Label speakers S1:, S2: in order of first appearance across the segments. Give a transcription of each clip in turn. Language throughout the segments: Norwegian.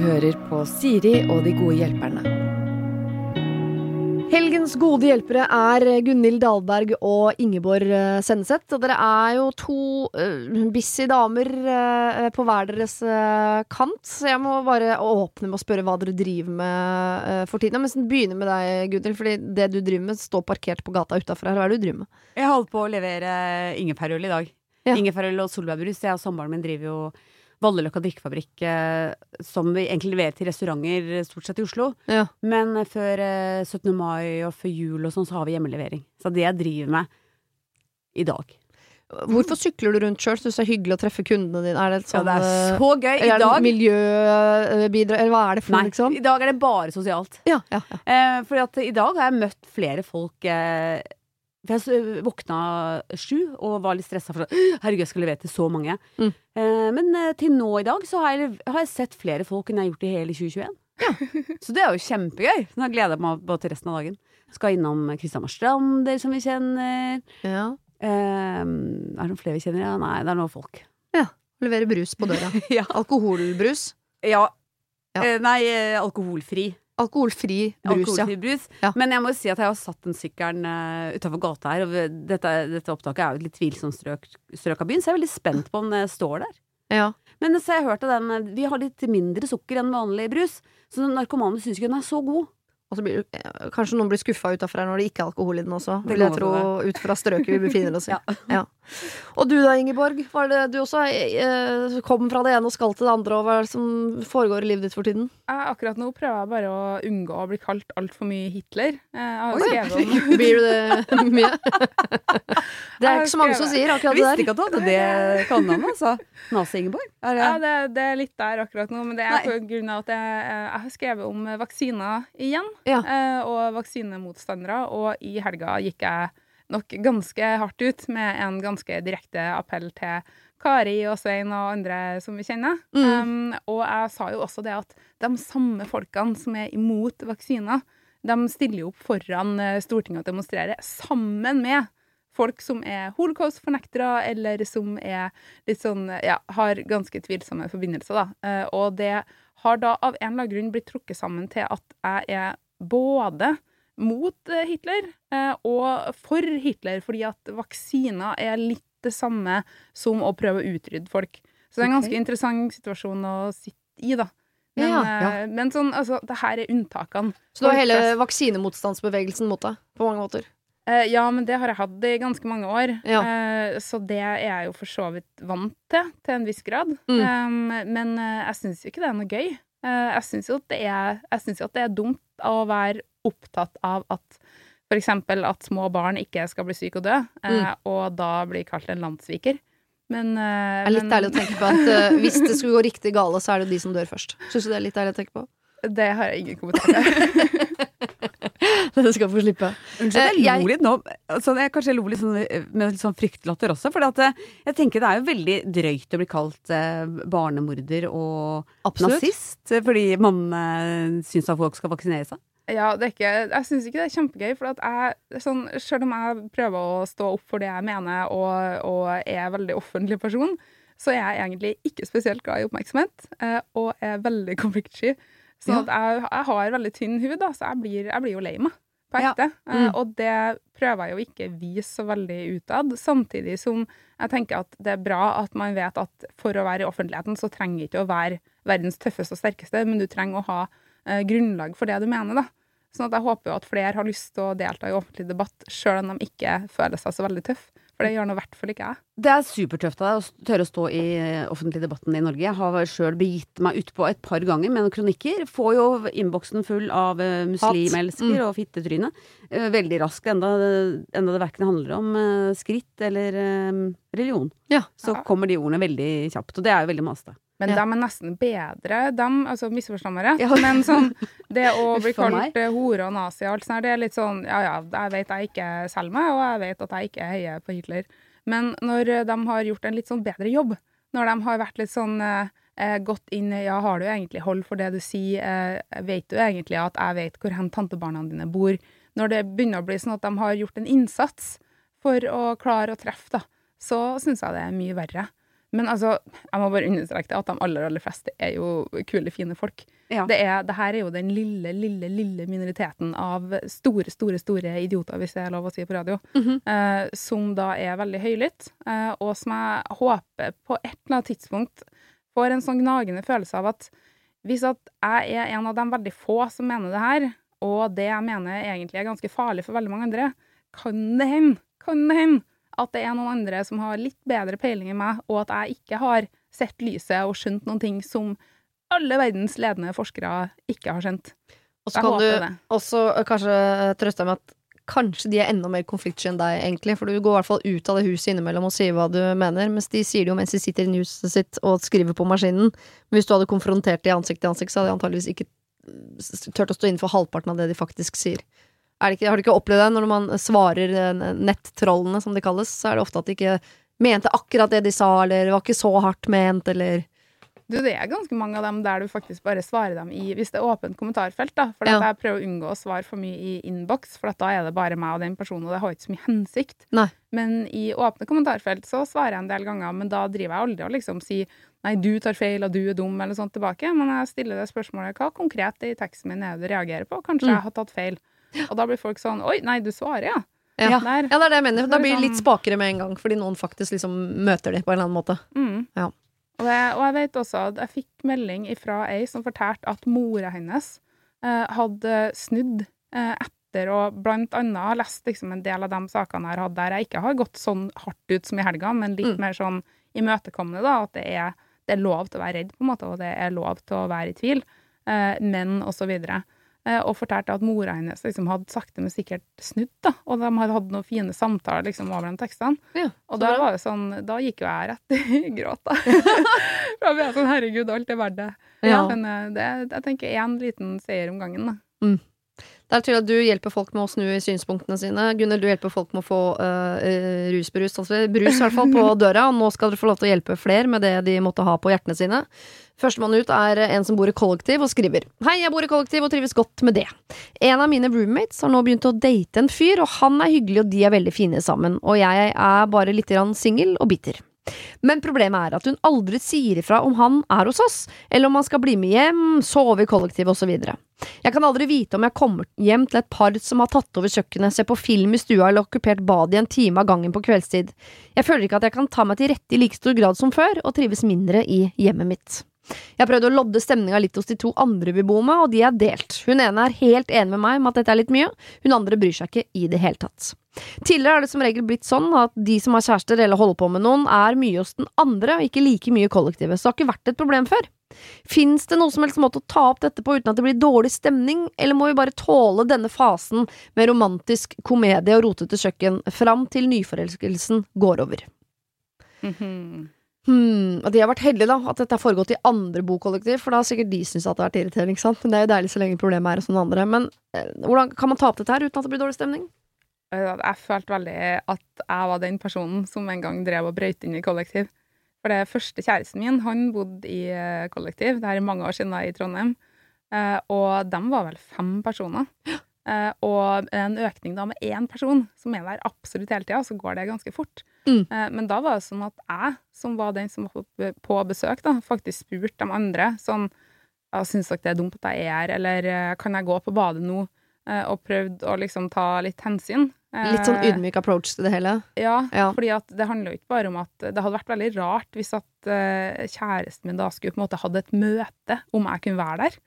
S1: hører på Siri og de gode hjelperne. Helgens gode hjelpere er Gunhild Dahlberg og Ingeborg eh, Senneset. Og dere er jo to uh, busy damer uh, på hver deres uh, kant. Så jeg må bare åpne med å spørre hva dere driver med uh, for tiden. Men begynner med deg, Gunhild, fordi det du driver med, står parkert på gata utafor her. Hva er det du driver med?
S2: Jeg holdt på å levere ingefærøl i dag.
S1: Ja.
S2: Ingefærøl og solbærbrus. Jeg og samboeren min driver jo Valleløkka drikkefabrikk, eh, som vi egentlig leverer til restauranter eh, stort sett i Oslo.
S1: Ja.
S2: Men eh, før eh, 17. mai og før jul og sånn, så har vi hjemmelevering. Så det jeg driver med i dag.
S1: Hvorfor sykler du rundt sjøl? Syns det er hyggelig å treffe kundene dine? Er det sånn,
S2: Ja,
S1: sånn
S2: det er
S1: eh,
S2: så gøy. I dag
S1: miljøbidrag, eller hva er det for noe, liksom?
S2: i dag er det bare sosialt.
S1: Ja, ja, ja.
S2: Eh, at i dag har jeg møtt flere folk eh, For jeg våkna sju og var litt stressa for at herregud, jeg skal levere til så mange.
S1: Mm.
S2: Eh, men eh, til nå i dag så har jeg, har jeg sett flere folk enn jeg har gjort i hele 2021. så det er jo kjempegøy. Så Nå gleder jeg meg bare til resten av dagen. Skal innom Kristian Marstrander, som vi kjenner.
S1: ja.
S2: Eh, er det noen flere vi kjenner? Ja, nei, det er noen folk.
S1: Levere brus på døra.
S2: ja.
S1: Alkoholbrus.
S2: ja.
S1: Ja.
S2: Eh, nei, eh, alkoholfri.
S1: Alkoholfri brus,
S2: Alkoholfri brus.
S1: Ja.
S2: Men jeg må jo si at jeg har satt den sykkelen uh, utafor gata her. Og dette, dette opptaket er jo et litt tvilsomt strøk, strøk av byen, så jeg er veldig spent på om det står der.
S1: ja.
S2: Men så har jeg hørt at den eh, Vi har litt mindre sukker enn vanlig brus, så narkomane syns ikke den er så god.
S1: Og så blir, eh, kanskje noen blir skuffa utafor her når det ikke er alkohol i den også. Vil jeg tro, ut fra strøket vi befinner oss i.
S2: Ja.
S1: Og du da, Ingeborg? Var det du også eh, kom fra det ene og skal til det andre, og hva er det som foregår i livet ditt for tiden?
S3: Jeg, akkurat nå prøver jeg bare å unngå å bli kalt altfor mye Hitler. Eh, Jeg har
S1: Oi. Blir du det mye? Det er ikke så mange som sier akkurat
S2: Jeg
S1: det
S2: visste ikke at du hadde det kallenavnet, altså. Nazi-Ingeborg. Det
S3: Ja, det, det er litt der akkurat nå, men det er på grunn av at jeg, eh, jeg har skrevet om vaksiner igjen.
S1: Ja.
S3: eh, Og vaksinemotstandere. Og i helga gikk jeg nok ganske hardt ut med en ganske direkte appell til Kari og Svein og andre som vi kjenner.
S1: Mm.
S3: Um, og jeg sa jo også det at de samme folkene som er imot vaksiner, de stiller jo opp foran eh, Stortinget og demonstrerer sammen med folk som er holocaust-fornektere, eller som er litt sånn, ja, har ganske tvilsomme forbindelser, da. Uh, og det har da av en eller annen grunn blitt trukket sammen til at jeg er både mot eh, Hitler eh, og for Hitler, fordi at vaksiner er litt det samme som å prøve å utrydde folk. Så det er en ganske
S2: okay.
S3: interessant situasjon å sitte i, da. Men,
S1: Ja,
S3: ja. men sånn, altså, det her er unntakene.
S1: Så du har hele vaksinemotstandsbevegelsen mot deg, på mange måter.
S3: Eh, ja, men det har jeg hatt i ganske mange år.
S1: Ja.
S3: Eh, så det er jeg jo for så vidt vant til, til en viss grad.
S1: Mm.
S3: Eh, men eh, jeg syns jo ikke det er noe gøy. Eh, jeg syns jo, jo at det er dumt å være opptatt av at for eksempel at små barn ikke skal bli syke og dø, mm. og da bli kalt en landssviker. Men, eh,
S1: Det er litt
S3: men
S1: deilig å tenke på at eh, hvis det skulle gå riktig gale, så er det de som dør først. Syns du det er litt deilig å tenke på?
S3: det har jeg ingen kommentar til.
S1: Det skal få slippe.
S2: Unnskyld,
S1: Eh,
S2: jeg lo litt nå. Altså, jeg kanskje lo litt sånn, eh, med litt sånn fryktelatter også. For jeg tenker det er jo veldig drøyt å bli kalt eh, barnemorder og
S1: Absolutt.
S2: nazist. eh, Fordi man eh, syns at folk skal vaksinere seg.
S3: Ja, det er ikke, jeg syns ikke det er kjempegøy. For at jeg, sånn, selv om jeg prøver å stå opp for det jeg mener, og, og er en veldig offentlig person, så er jeg egentlig ikke spesielt glad i oppmerksomhet, eh, og er veldig konfliktsky. Så
S1: Ja.
S3: at jeg, jeg har veldig tynn hud, da, så jeg blir, jeg blir jo lei meg. På
S2: Ja.
S1: Mm.
S3: Eh, og det prøver jeg jo ikke vise så veldig utad. Samtidig som jeg tenker at det er bra at man vet at for å være i offentligheten, så trenger ikke å være verdens tøffeste og sterkeste, men du trenger å ha eh, grunnlag for det du mener, da. Sånn at jeg håper jo at flere har lyst til å delta i offentlig debatt, sjøl om de ikke føler seg så veldig tøff. For det gjør nå i hvert fall ikke jeg.
S2: Det er supertøft av deg å tørre å stå i eh, offentlig debatten i Norge. Jeg har sjøl begitt meg utpå et par ganger med noen kronikker. Får jo innboksen full av eh, muslimelsker
S1: Mm.
S2: og fittetryne. Eh, veldig raskt, enda, enda det verken handler om skritt eller religion.
S1: Ja.
S2: Så kommer de ordene veldig kjapt, og det er jo veldig masete.
S3: Men
S1: Ja.
S3: de er nesten bedre, dem, altså misforstå meg rett,
S2: Ja.
S3: men sånn, det å bli kalt eh, hore og nazi og alt sånt, det er litt sånn, ja ja, jeg vet jeg ikke selger meg, og jeg vet at jeg ikke heier på Hitler. Men når eh, de har gjort en litt sånn bedre jobb, når de har vært litt sånn, eh, eh, gått inn, ja, har du egentlig hold for det du sier, eh, vet du egentlig at jeg vet hvor hen tantebarna dine bor, når det begynner å bli sånn at de har gjort en innsats for å klare å treffe, da, så synes jeg det er mye verre. Men altså, jeg må bare understreke det, at de aller, aller fleste er jo kule, fine folk.
S2: Ja.
S3: Det, er, det her er jo den lille, lille, lille minoriteten av store, store, store idioter, hvis det er lov å si på radio,
S1: Mhm.
S3: eh, som da er veldig høylytt, eh, og som jeg håper på et eller annet tidspunkt får en sånn gnagende følelse av at hvis at jeg er en av de veldig få som mener det her, og det jeg mener egentlig er ganske farlig for veldig mange andre, kan det hende, kan det hende at det er noen andre som har litt bedre peiling enn meg, og at jeg ikke har sett lyset og skjønt noen ting som alle verdens ledende forskere ikke har skjønt.
S1: Og så kan du
S3: det.
S1: også øh, kanskje trøste deg med at kanskje de er enda mer konfliktsky enn deg, egentlig. For du går i hvert fall ut av det huset innimellom og sier hva du mener, mens de sier det jo mens de sitter i huset sitt og skriver på maskinen. Men hvis du hadde konfrontert de ansikt til ansikt, så hadde de antageligvis ikke s- turt å stå innenfor halvparten av det de faktisk sier. Er det ikke, har du ikke opplevd det når man svarer eh, nettrollene, som de kalles, så er det ofte at de ikke mente akkurat det de sa, eller var ikke så hardt ment, eller
S3: Du, det er ganske mange av dem der du faktisk bare svarer dem i Hvis det er åpent kommentarfelt, da. For
S1: Ja.
S3: jeg prøver å unngå å svare for mye i innboks, for at da er det bare meg og den personen, og det har ikke så mye hensikt.
S1: Nei.
S3: Men i åpne kommentarfelt så svarer jeg en del ganger, men da driver jeg aldri og liksom sier nei, du tar feil, og du er dum, eller sånt tilbake. Men jeg stiller det spørsmålet hva konkret i teksten min er det du reagerer på? Kanskje
S1: Mm.
S3: jeg har tatt feil? Og da blir folk sånn oi, nei, du svarer, ja.
S1: Ja.
S3: Der.
S1: Ja, det er det jeg mener. Da blir det litt
S3: sånn-
S1: spakere med en gang, fordi noen faktisk liksom møter dem på en eller annen måte.
S3: Mm.
S1: Ja.
S3: Og, det, og jeg vet også at jeg fikk melding fra ei som fortalte at mora hennes eh, hadde snudd eh, etter å blant annet lest liksom, en del av de sakene jeg har hatt der jeg ikke har gått sånn hardt ut som i helga, men litt
S1: Mm.
S3: mer sånn imøtekommende, da. At det er, det er lov til å være redd, på en måte, og det er lov til å være i tvil. Eh, men og så videre. Eh, og fortalte at mora hennes liksom hadde sakte, men sikkert snudd, da. Og de hadde hatt noen fine samtaler liksom over de tekstene.
S1: Ja,
S3: Og da var det sånn, da gikk jo jeg rett i gråt, da. da ble jeg sånn, herregud, alt er verdt det.
S1: Ja.
S3: Men eh, det, jeg tenker én liten seier om gangen, da.
S1: Det er til at du hjelper folk med å snu i synspunktene sine. Gunnhild, du hjelper folk med å få uh, rusbrus, altså brus i hvert fall, på døra. Og nå skal dere få lov til å hjelpe flere med det de måtte ha på hjertene sine. Førstemann ut er en som bor i kollektiv og skriver Hei, jeg bor i kollektiv og trives godt med det. En av mine roommates har nå begynt å date en fyr, og han er hyggelig og de er veldig fine sammen. Og jeg er bare litt grann singel og bitter. Men problemet er at hun aldri sier ifra om han er hos oss, eller om han skal bli med hjem, sove i kollektiv osv. Jeg kan aldri vite om jeg kommer hjem til et par som har tatt over kjøkkenet, ser på film i stua eller okkupert badet i en time av gangen på kveldstid. Jeg føler ikke at jeg kan ta meg til rette i like stor grad som før, og trives mindre i hjemmet mitt. Jeg har prøvd å lodde stemninga litt hos de to andre vi bor med, og de er delt. Hun ene er helt enig med meg om at dette er litt mye, hun andre bryr seg ikke i det hele tatt. Tidligere har det som regel blitt sånn at de som har kjærester eller holder på med noen, er mye hos den andre og ikke like mye kollektivet, så det har ikke vært et problem før. Fins det noe som helst måte å ta opp dette på uten at det blir dårlig stemning, eller må vi bare tåle denne fasen med romantisk komedie og rotete kjøkken fram til nyforelskelsen går over? Hmm, og de har vært heldige, da, at dette har foregått i andre bokollektiv, for da har sikkert de syntes at det har vært irriterende, ikke sant. Men det er jo deilig så lenge problemet er hos noen andre. Men eh, hvordan kan man ta opp dette her uten at det blir dårlig stemning?
S3: Jeg følte veldig at jeg var den personen som en gang drev og brøyt inn i kollektiv. For det første kjæresten min, han bodde i eh, kollektiv, det her er mange år siden da, i Trondheim. Eh, Og de var vel fem personer. Eh, Og en økning da med én person, som er der absolutt hele tida, så går det ganske fort.
S1: Mm.
S3: Eh, Men da var det sånn at jeg, som var den som var på- besøk, da, faktisk spurte de andre sånn Syns dere det er dumt at jeg er her, eller kan jeg gå på badet nå? Og prøvd å liksom ta litt hensyn.
S1: Litt sånn
S3: Eh,
S1: ydmyk approach til det hele.
S3: ja,
S1: Ja.
S3: fordi det handler jo ikke bare om at Det hadde vært veldig rart hvis at uh, kjæresten min da skulle på en måte hatt et møte om jeg kunne være der.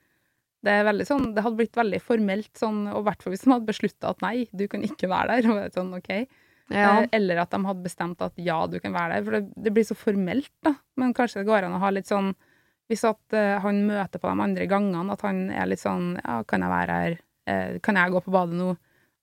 S3: Det, er veldig sånn, det hadde blitt veldig formelt, sånn, og i hvert fall hvis de hadde beslutta at nei, du kan ikke være der. Er sånn, ok.
S1: Ja.
S3: Eh, Eller at de hadde bestemt at ja, du kan være der. For det, det blir så formelt, da. Men kanskje det går an å ha litt sånn Hvis at uh, han møter på de andre gangene, at han er litt sånn Ja, kan jeg være her? Kan jeg gå på badet nå?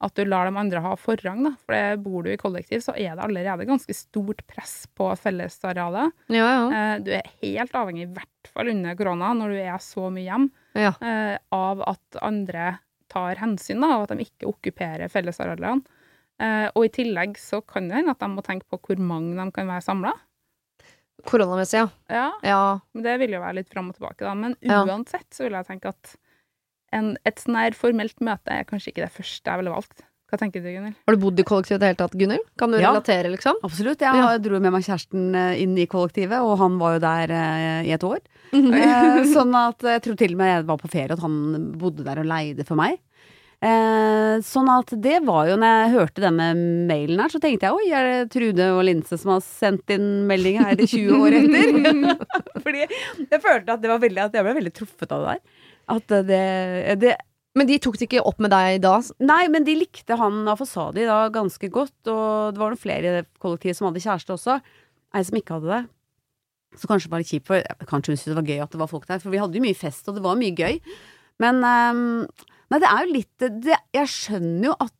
S3: At du lar de andre ha forrang, da. For det, bor du i kollektiv, så er det allerede ganske stort press på fellesarealet.
S1: ja, ja.
S3: Eh, du er helt avhengig, i hvert fall under korona, når du er så mye hjem,
S1: ja.
S3: eh, av at andre tar hensyn, da, og at de ikke okkuperer fellesarealene. Eh, og i tillegg så kan det hende at de må tenke på hvor mange de kan være samla.
S1: Koronamessig, ja.
S3: Ja,
S1: ja.
S3: men det vil jo være litt fram og tilbake, da. Men uansett så vil jeg tenke at en, et sånn her formelt møte er kanskje ikke det første jeg ville valgt. Hva tenker du, Gunnhild?
S1: Har du bodd i kollektiv i det hele tatt, Gunnhild? Kan du
S2: Ja.
S1: relatere, liksom?
S2: Absolutt. Jeg
S1: Ja.
S2: dro med meg kjæresten eh, inn i kollektivet, og han var jo der eh, i et år. Eh, sånn at jeg tror til og med jeg var på ferie at han bodde der og leide for meg. Eh, sånn at det var jo, når jeg hørte denne mailen her, så tenkte jeg oi, er det Trude og Linse som har sendt inn melding her i 20 år etter? Fordi jeg følte at det var veldig, at jeg ble veldig truffet av det der. At det, det
S1: Men de tok det ikke opp med deg da?
S2: Nei, men de likte han av da ganske godt, og det var noen flere i det kollektivet som hadde kjæreste også. Ei som ikke hadde det. Så kanskje det var litt kjipt, for kanskje hun syntes det var gøy at det var folk der, for vi hadde jo mye fest, og det var mye gøy. Men um, Nei, det er jo litt det, Jeg skjønner jo at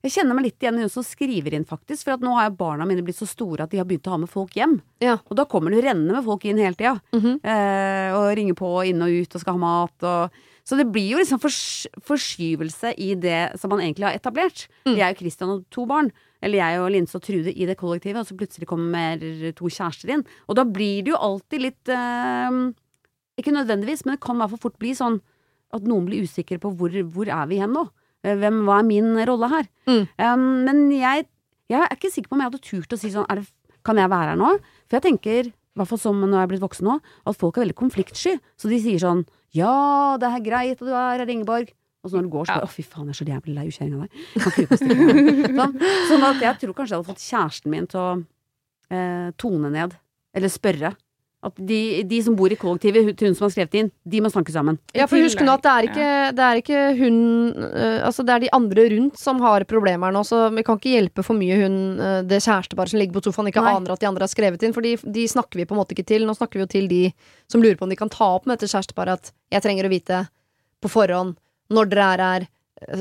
S2: Jeg kjenner meg litt igjen i hun som skriver inn, faktisk, for at nå har jo barna mine blitt så store at de har begynt å ha med folk hjem.
S1: Ja.
S2: Og da kommer det rennende med folk inn hele tida.
S1: Mhm.
S2: eh, og ringer på inn og ut og skal ha mat og Så det blir jo liksom fors forskyvelse i det som man egentlig har etablert.
S1: Mm.
S2: Jeg og Christian og to barn. Eller jeg og Linse og Trude i det kollektivet, og så plutselig kommer to kjærester inn. Og da blir det jo alltid litt eh, Ikke nødvendigvis, men det kan i hvert fall fort bli sånn at noen blir usikre på hvor, hvor er vi hen nå? Eh, Hvem, hva er min rolle her?
S1: Mm.
S2: Um, men jeg, jeg er ikke sikker på om jeg hadde turt å si sånn det, Kan jeg være her nå? For jeg tenker, i hvert fall som når jeg er blitt voksen nå, at folk er veldig konfliktsky. Så de sier sånn Ja, det er greit at du er her, Ingeborg. Og så når du går, så bare Å, fy faen, jeg er så jævlig lei ukjerringa av?» sånn. sånn at jeg tror kanskje jeg hadde fått kjæresten min til å eh, tone ned. Eller spørre. At de, de som bor i kollektivet, hun- til hun som har skrevet inn, de må snakke sammen.
S1: Ja, for husk nå at det er ikke, det er ikke hun uh, Altså, det er de andre rundt som har problemer nå, så vi kan ikke hjelpe for mye hun uh, det kjæresteparet som ligger på sofaen, ikke
S2: Nei.
S1: aner at de andre har skrevet inn, for de, de snakker vi på en måte ikke til. Nå snakker vi jo til de som lurer på om de kan ta opp med dette kjæresteparet at jeg trenger å vite på forhånd når dere er her.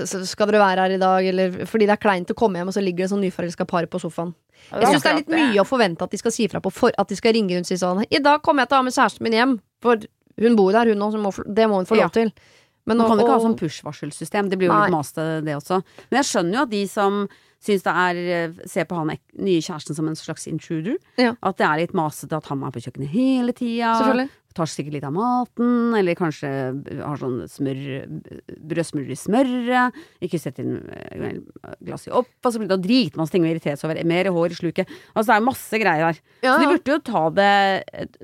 S1: Så Skal dere være her i dag, eller Fordi det er kleint å komme hjem, og så ligger det sånn nyforelska par på sofaen. Jeg syns det er litt mye å forvente at de skal si fra på for, At de skal ringe rundt og si sånn I dag kommer jeg til å ha med kjæresten min hjem, for hun bor der, hun òg, Det må hun få lov til. Men
S2: Man
S1: nå-
S2: kan jo ikke ha sånn push-varselsystem. Det blir jo
S1: Nei.
S2: litt maste, det også. Men jeg skjønner jo at de som syns det er eh, Ser på han nye kjæresten som en slags intruder.
S1: Ja.
S2: At det er litt masete at han er på kjøkkenet hele tida. Tar sikkert litt av maten, eller kanskje har sånn smør brødsmulere i smøret. Ikke sett inn eh, glass i opp, så blir det dritmasse ting å irritere seg over. Mer hår i sluket. Altså det er masse greier her.
S1: Ja,
S2: Så de burde jo ta det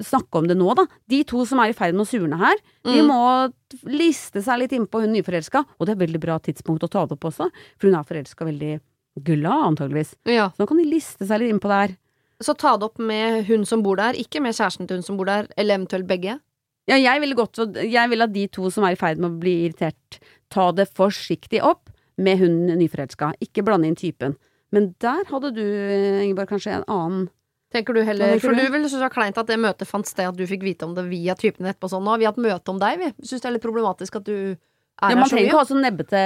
S2: Snakke om det nå, da. De to som er i ferd med å surne her, de
S1: Mm.
S2: må liste seg litt innpå hun nyforelska. Og det er et veldig bra tidspunkt å ta det opp også, for hun er forelska veldig gulla, antageligvis.
S1: ja.
S2: Så nå kan de liste seg litt innpå der.
S1: Så ta det opp med hun som bor der, ikke med kjæresten til hun som bor der, eller eventuelt begge.
S2: Ja, jeg ville godt Jeg vil at de to som er i ferd med å bli irritert, ta det forsiktig opp med hun nyforelska. Ikke blande inn typen. Men der hadde du, Ingeborg, kanskje en annen
S1: Tenker du heller, For
S2: du?
S1: du vil synes det var kleint at det møtet fant sted, at du fikk vite om det via typen etterpå sånn. Nå har vi hatt møte om deg, vi. Syns det er litt problematisk at du er
S2: Ja, man trenger ikke ha sånn nebbete,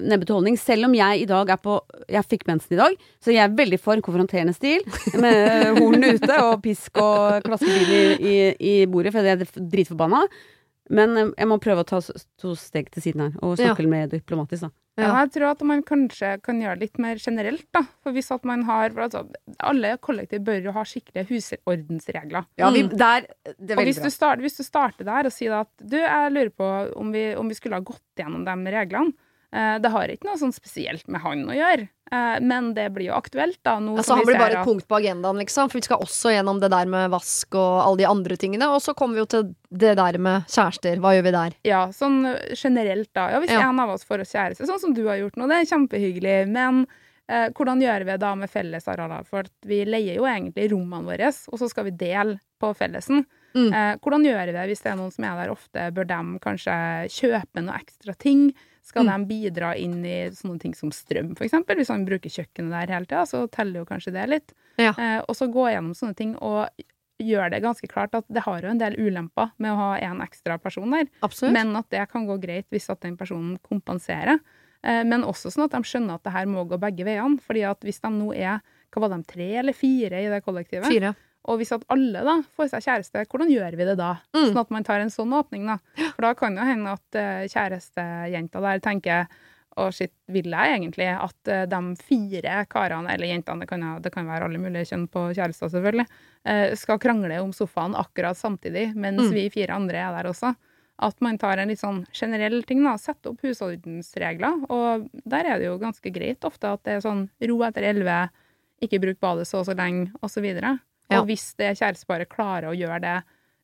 S2: nebbete holdning. Selv om jeg i dag er på Jeg fikk mensen i dag, så jeg er veldig for konfronterende stil. Med hornene ute og pisk og klaskebil i, i, i bordet, for jeg er dritforbanna. Men eh, jeg må prøve å ta to steg til siden her, og snakke litt mer diplomatisk, da.
S3: Ja, jeg tror at man kanskje kan gjøre det litt mer generelt, da. For hvis at man har altså, Alle kollektiv bør jo ha skikkelige husordensregler.
S2: Ja, vi,
S1: Mm.
S2: der Det er
S3: Og hvis du, starter, hvis du starter der og sier at du, jeg lurer på om vi, om vi skulle ha gått gjennom de reglene. Eh, det har ikke noe sånn spesielt med han å gjøre, eh, men det blir jo aktuelt da. Nå
S1: Altså, han blir bare et punkt på agendaen, liksom. For vi skal også gjennom det der med vask og alle de andre tingene. Og så kommer vi jo til det der med kjærester. Hva gjør vi der?
S3: Ja, sånn generelt da. Ja, hvis
S1: Ja.
S3: en av oss får oss kjæreste, sånn som du har gjort nå, det er kjempehyggelig, men eh, hvordan gjør vi det da med fellesarealer? For vi leier jo egentlig rommene våre, og så skal vi dele på fellesen.
S1: Mm.
S3: Eh, hvordan gjør vi det hvis det er noen som er der ofte? Bør de kanskje kjøpe noe ekstra ting? Skal
S1: Mm.
S3: de bidra inn i sånne ting som strøm, eksempel? Hvis han bruker kjøkkenet der hele tida, så teller jo kanskje det litt.
S1: Ja.
S3: Eh, og så gå gjennom sånne ting og gjør det ganske klart at det har jo en del ulemper med å ha en ekstra person der.
S1: Absolutt.
S3: Men at det kan gå greit hvis at den personen kompenserer. Eh, Men også sånn at de skjønner at det her må gå begge veiene. fordi at hvis de nå er hva var de, tre eller fire i det kollektivet,
S1: Fire.
S3: Og hvis at alle da får seg kjæreste, hvordan gjør vi det da?
S1: Mm.
S3: Sånn at man tar en sånn åpning, da. For da kan jo hende at uh, kjærestejenta der tenker å shit, vil jeg egentlig at uh, de fire karene, eller jentene, det kan, det kan være alle mulige kjønn på kjærester selvfølgelig, uh, skal krangle om sofaen akkurat samtidig, mens
S1: Mm.
S3: vi fire andre er der også. at man tar en litt sånn generell ting, da. Sette opp husordensregler. Og der er det jo ganske greit ofte at det er sånn ro etter elleve, ikke bruk badet så og så lenge, osv.
S1: Ja.
S3: og hvis det kjæresteparet klarer å gjøre det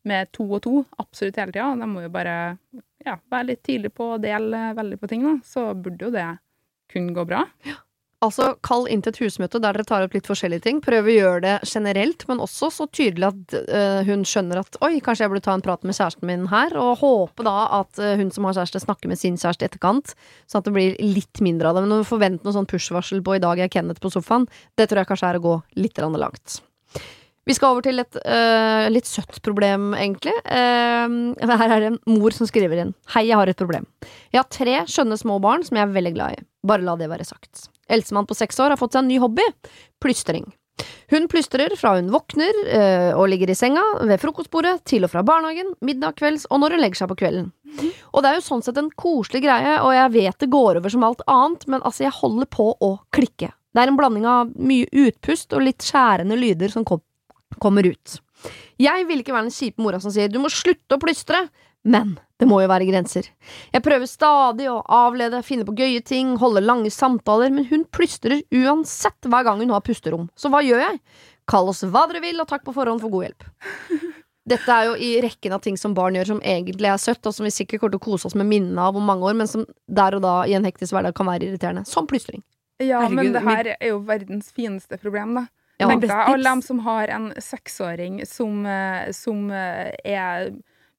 S3: med to og to absolutt hele tida, de må jo bare ja, være litt tidlig på og dele veldig på ting, da, så burde jo det kunne gå bra.
S1: Altså, kall inn til et husmøte der dere tar opp litt forskjellige ting. Prøv å gjøre det generelt, men også så tydelig at uh, hun skjønner at oi, kanskje jeg burde ta en prat med kjæresten min her, og håpe da at uh, hun som har kjæreste, snakker med sin kjæreste i etterkant, sånn at det blir litt mindre av det. Men å forvente noe sånn push-varsel på i dag er Kenneth på sofaen, det tror jeg kanskje er å gå litt langt. Vi skal over til et uh, litt søtt problem, egentlig. Uh, her er det en mor som skriver inn. Hei, jeg har et problem. Jeg har tre skjønne små barn som jeg er veldig glad i. Bare la det være sagt. Eldstemann på seks år har fått seg en ny hobby plystring. Hun plystrer fra hun våkner øh, og ligger i senga, ved frokostbordet, til og fra barnehagen, middag, kvelds og når hun legger seg på kvelden. Og det er jo sånn sett en koselig greie, og jeg vet det går over som alt annet, men altså, jeg holder på å klikke. Det er en blanding av mye utpust og litt skjærende lyder som kom kommer ut. Jeg vil ikke være den kjipe mora som sier du må slutte å plystre, men det må jo være grenser. Jeg prøver stadig å avlede, finne på gøye ting, holde lange samtaler, men hun plystrer uansett hver gang hun har pusterom. Så hva gjør jeg? Kall oss hva dere vil, og takk på forhånd for god hjelp. Dette er jo i rekken av ting som barn gjør som egentlig er søtt, og som vi sikkert kommer til å kose oss med minnene av om mange år, men som der og da i en hektisk hverdag kan være irriterende. Som plystring.
S3: Ja,
S2: Herregud,
S3: men det her er jo verdens fineste problem, da.
S1: Ja.
S2: Men
S3: alle dem som har en seksåring som, eh, som eh, er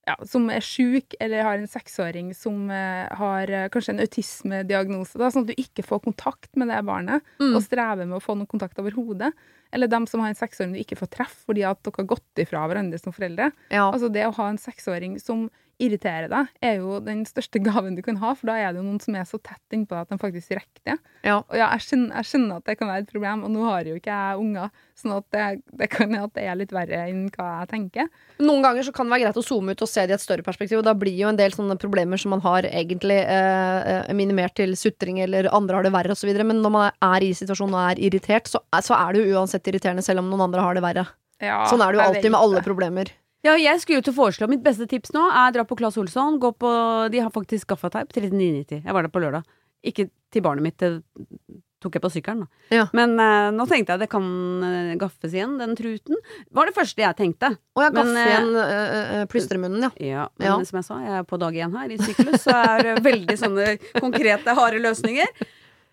S3: ja, som er sjuk, eller har en seksåring som eh, har kanskje en autismediagnose, da, sånn at du ikke får kontakt med det barnet,
S1: Mm.
S3: og strever med å få noen kontakt overhodet. Eller dem som har en seksåring du ikke får treffe fordi at dere har gått ifra hverandre som foreldre.
S1: Ja.
S3: Altså Det å ha en seksåring som irriterer deg, er jo den største gaven du kan ha, for da er det jo noen som er så tett innpå deg at de faktisk rekker det.
S1: Ja.
S3: Og ja, jeg skjønner, jeg skjønner at det kan være et problem, og nå har jo ikke jeg unger, sånn at det, det kan hende at det er litt verre enn hva jeg tenker.
S1: Noen ganger så kan det være greit å zoome ut og se det i et større perspektiv, og da blir jo en del sånne problemer som man har egentlig eh, eh, minimert til sutring eller andre har det verre osv., men når man er i situasjonen og er irritert, så, så er det jo uansett irriterende selv om noen andre har det verre.
S3: Ja,
S1: Sånn er det jo alltid med alle problemer.
S2: Ja, jeg skulle jo til å foreslå Mitt beste tips nå er dra på Claes Olsson. Gå på, de har faktisk gaffateip til 39,90. Jeg var der på lørdag. Ikke til barnet mitt, det tok jeg på sykkelen, da.
S1: Ja.
S2: Men uh, nå tenkte jeg det kan eh, gaffes igjen, den truten. Var det første jeg tenkte.
S1: Å
S2: ja,
S1: gaffe
S2: eh,
S1: igjen uh, plystremunnen, ja.
S2: Ja, men
S1: Ja.
S2: som jeg sa, jeg er på dag én her i syklus, så er det veldig sånne konkrete, harde løsninger.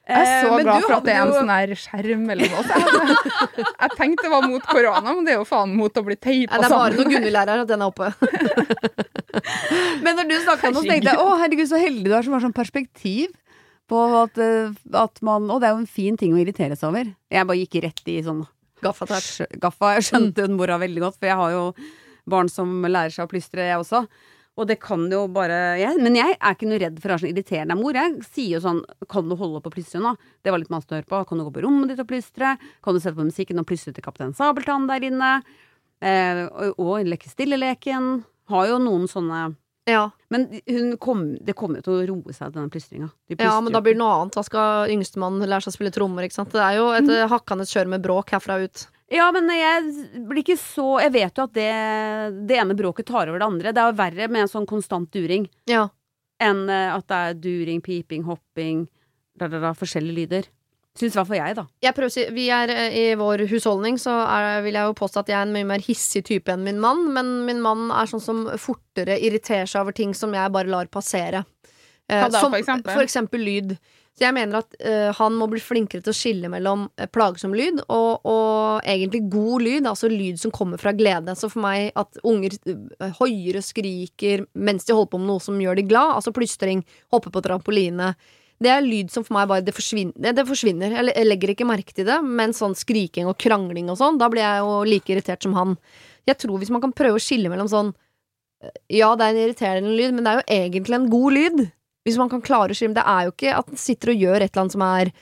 S3: Jeg er så
S2: Eh, men
S3: glad for at det er en
S2: jo-
S3: sånn her skjerm mellom oss. Jeg, jeg tenkte det var mot korona, men det er jo faen mot å bli teipa sammen.
S1: det er bare når
S3: sammen.
S1: Gunhild er her at den er oppe.
S2: Men når du snakka så tenkte jeg å herregud, så heldig du er som har sånn perspektiv på at, eh, at man Å, det er jo en fin ting å irritere seg over. Jeg bare gikk rett i sånn gaffa. Jeg skjønte den mora veldig godt, for jeg har jo barn som lærer seg å plystre, jeg også. Og det kan jo bare jeg, Men jeg er ikke noe redd for å være sånn irriterende mor. Jeg sier jo sånn Kan du holde opp å plystre nå? Det var litt masete å høre på. Kan du gå på rommet ditt og plystre? Kan du sette på musikken og plystre til Kaptein Sabeltann der inne? Eh, og, og leke stilleleken. Har jo noen sånne
S1: Ja.
S2: Men kom, det kommer jo til å roe seg, denne plystringa. De
S1: ja, men da blir det noe annet. Da skal yngstemann lære seg å spille trommer, ikke sant. Det er jo et mm. hakkende kjør med bråk herfra ut.
S2: Ja, men jeg blir ikke så Jeg vet jo at det, det ene bråket tar over det andre. Det er jo verre med en sånn konstant during
S1: Ja.
S2: enn eh, at det er during, piping, hopping, da, da, da, forskjellige lyder. Syns i hvert fall jeg, da.
S1: Jeg prøver å si, vi er eh, I vår husholdning så er, vil jeg jo påstå at jeg er en mye mer hissig type enn min mann, men min mann er sånn som fortere irriterer seg over ting som jeg bare lar passere. Eh,
S3: da,
S1: som,
S3: for eksempel?
S1: For eksempel lyd. Så jeg mener at eh, han må bli flinkere til å skille mellom eh, plagsom lyd og, og egentlig god lyd, altså lyd som kommer fra glede. Så for meg at unger hoier og skriker mens de holder på med noe som gjør de glad, altså plystring, hoppe på trampoline, det er lyd som for meg bare det forsvinner. Det, forsvinner. Jeg, jeg legger ikke merke til det, men sånn skriking og krangling og sånn, da blir jeg jo like irritert som han. Jeg tror hvis man kan prøve å skille mellom sånn eh, Ja, det er en irriterende lyd, men det er jo egentlig en god lyd. Hvis man kan klare å skille Det er jo ikke at den sitter og gjør et eller annet som er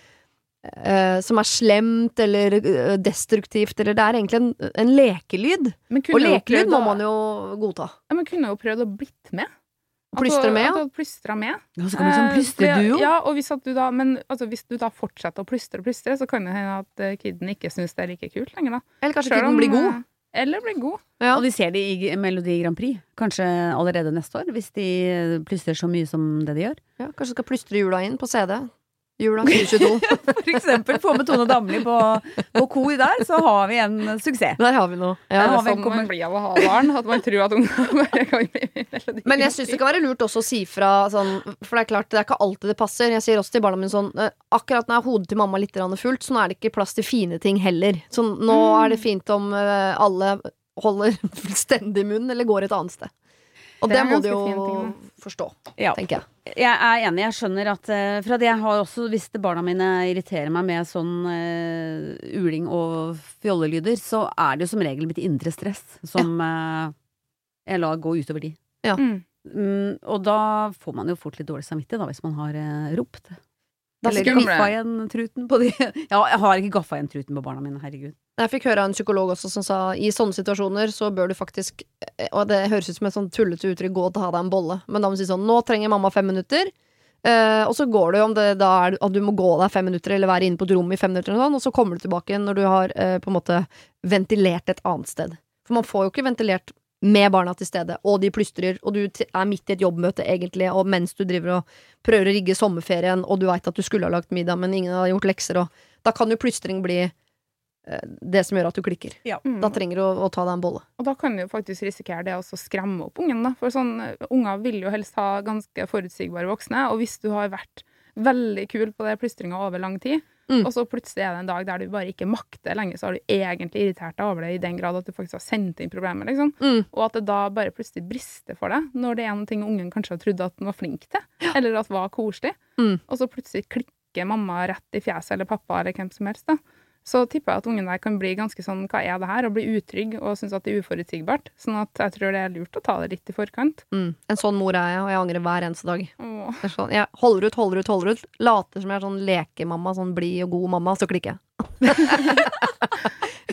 S1: Uh, som er slemt eller uh, destruktivt, eller det er egentlig en, en lekelyd. Og lekelyd må man jo godta.
S3: Ja, men kunne jo prøvd å blitt med.
S1: Plystre med, ja.
S3: ja. Plystra med.
S2: Ja, så kan du sånn
S3: Eh,
S2: plystreduo.
S3: Ja, og hvis at du da, men altså, hvis du da fortsetter å plystre og plystre, så kan det hende at eh, kiden ikke syns det er like kult lenger, da.
S1: Eller kanskje
S3: Selv
S1: kiden blir god.
S3: eh, Eller blir god.
S1: Ja.
S2: Og de ser det i Melodi Grand Prix, kanskje allerede neste år, hvis de plystrer så mye som det de gjør.
S1: Ja, kanskje skal plystre jula inn på CD. Jula 2022.
S2: For eksempel få med Tone Damli på, på kor der, så har vi en suksess.
S1: Der har vi noe.
S3: Det
S1: Ja.
S2: har
S3: er sånn man blir av å ha barn. At man tror at ungdom bare kan bli melodi.
S1: Men jeg syns det kan være lurt også å si fra sånn For det er klart, det er ikke alltid det passer. Jeg sier også til barna mine sånn Akkurat Akkurat når hodet til mamma er litt fullt, så nå er det ikke plass til fine ting heller. Så nå er det fint om eh, alle holder fullstendig munn, eller går et annet sted. Og
S3: Det
S1: det, må
S3: du
S1: jo
S3: ting,
S1: forstå,
S2: Ja.
S1: tenker jeg.
S2: Jeg er enig, jeg skjønner at eh, For at jeg har også, hvis barna mine irriterer meg med sånn uh, uling og fjollelyder, så er det jo som regel mitt indre stress som uh, jeg lar gå utover de.
S3: Mm.
S2: Mm, og da får man jo fort litt dårlig samvittighet, da, hvis man har uh, ropt.
S1: Da
S2: Eller
S3: jeg
S2: gaffa igjen truten på de Ja, jeg har ikke gaffa igjen truten på barna mine, herregud.
S1: Jeg fikk høre av en psykolog også som sa i sånne situasjoner så bør du faktisk eh, Og det høres ut som et sånn tullete uttrykk, gå og ta deg en bolle. Men da må du si sånn Nå trenger mamma fem minutter. Eh, og så går jo om det da er at du må gå deg fem minutter eller være inne på et rom i fem minutter, noe sånt, og så kommer du tilbake når du har eh, på en måte ventilert et annet sted. For man får jo ikke ventilert med barna til stede, og de plystrer, og du er midt i et jobbmøte egentlig, og mens du driver og prøver å rigge sommerferien, og du veit at du skulle ha lagt middag, men ingen har gjort lekser, og da kan jo plystring bli eh, det som gjør at du klikker.
S3: Ja.
S1: Da trenger du å, å ta deg en bolle.
S3: Og da kan du faktisk risikere det å skremme opp ungen, da. For sånn, eh, unger vil jo helst ha ganske forutsigbare voksne, og hvis du har vært veldig kul på det plystringa over lang tid,
S1: Mm.
S3: og så plutselig er det en dag der du bare ikke makter lenger, så har du egentlig irritert deg over det i den grad at du faktisk har sendt inn problemet, liksom.
S1: Mm.
S3: Og at det da bare plutselig brister for deg, når det er noen ting ungen kanskje har trodd at den var flink til, eller at var koselig,
S1: Mm.
S3: og så plutselig klikker mamma rett i fjeset, eller pappa, eller hvem som helst, da. Så tipper jeg at ungen der kan bli ganske sånn, hva er det her, og bli utrygg og synes at det er uforutsigbart. Sånn at jeg tror det er lurt å ta det litt i forkant.
S1: Mm. En sånn mor er jeg, og jeg angrer hver eneste dag.
S3: Åh.
S1: Sånn, jeg holder ut, holder ut, holder ut. Later som jeg er sånn lekemamma, sånn blid og god mamma, så klikker jeg.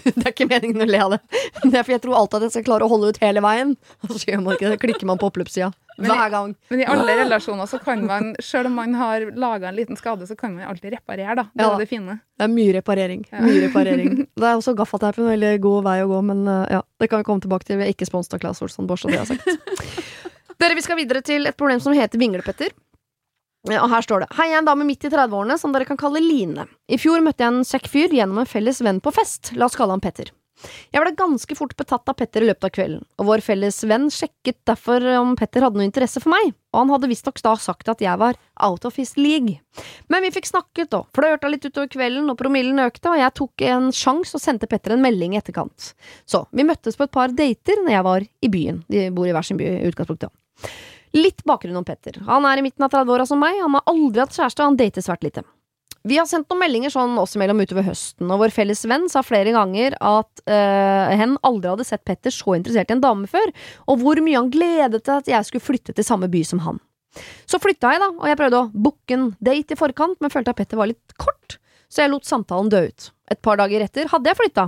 S1: det er ikke meningen å le av det. Det er for jeg tror alltid at jeg skal klare å holde ut hele veien. Og så gjør man ikke det. Klikker man på oppløpssida.
S3: Men
S1: Hver gang.
S3: Men i alle relasjoner så kan man, selv om man har laga en liten skade, så kan man alltid reparere, da. Det
S1: Ja.
S3: er det fine.
S1: Det er mye reparering.
S3: Ja.
S1: Mye reparering. Det er også gaffateip en veldig god vei å gå, men uh, ja, det kan vi komme tilbake til. Vi er ikke sponset av Claes Olsson Bors og det har jeg sagt. Dere, vi skal videre til et problem som heter vinglepetter. Og her står det Hei, jeg er en dame midt i 30-årene som dere kan kalle Line. I fjor møtte jeg en kjekk fyr gjennom en felles venn på fest. La oss kalle han Petter. Jeg ble ganske fort betatt av Petter i løpet av kvelden, og vår felles venn sjekket derfor om Petter hadde noe interesse for meg, og han hadde visstnok da sagt at jeg var out of his league. Men vi fikk snakket og flørta litt utover kvelden, og promillen økte, og jeg tok en sjanse og sendte Petter en melding i etterkant. Så vi møttes på et par dater når jeg var i byen. De bor i hver sin by i utgangspunktet. Litt bakgrunn om Petter. Han er i midten av 30-åra som meg, han har aldri hatt kjæreste, og han dater svært lite. Vi har sendt noen meldinger sånn oss imellom utover høsten, og vår felles venn sa flere ganger at øh, hen aldri hadde sett Petter så interessert i en dame før, og hvor mye han gledet til at jeg skulle flytte til samme by som han. Så flytta jeg, da, og jeg prøvde å booke en date i forkant, men følte at Petter var litt kort, så jeg lot samtalen dø ut. Et par dager etter hadde jeg flytta,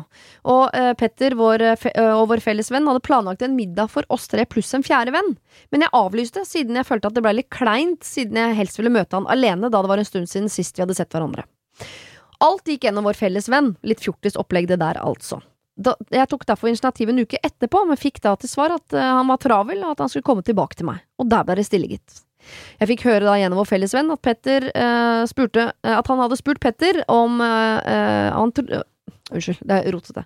S1: og eh, Petter vår, eh, og vår felles venn hadde planlagt en middag for oss tre pluss en fjerde venn, men jeg avlyste siden jeg følte at det ble litt kleint, siden jeg helst ville møte han alene da det var en stund siden sist vi hadde sett hverandre. Alt gikk gjennom vår felles venn, litt fjortis opplegg det der, altså. Da, jeg tok derfor initiativ en uke etterpå, men fikk da til svar at uh, han var travel, og at han skulle komme tilbake til meg. Og der ble det stille, gitt. Jeg fikk høre da gjennom vår felles venn at Petter eh, spurte eh, At han hadde spurt Petter om eh, eh, han tro- øh, Unnskyld, det er rotete.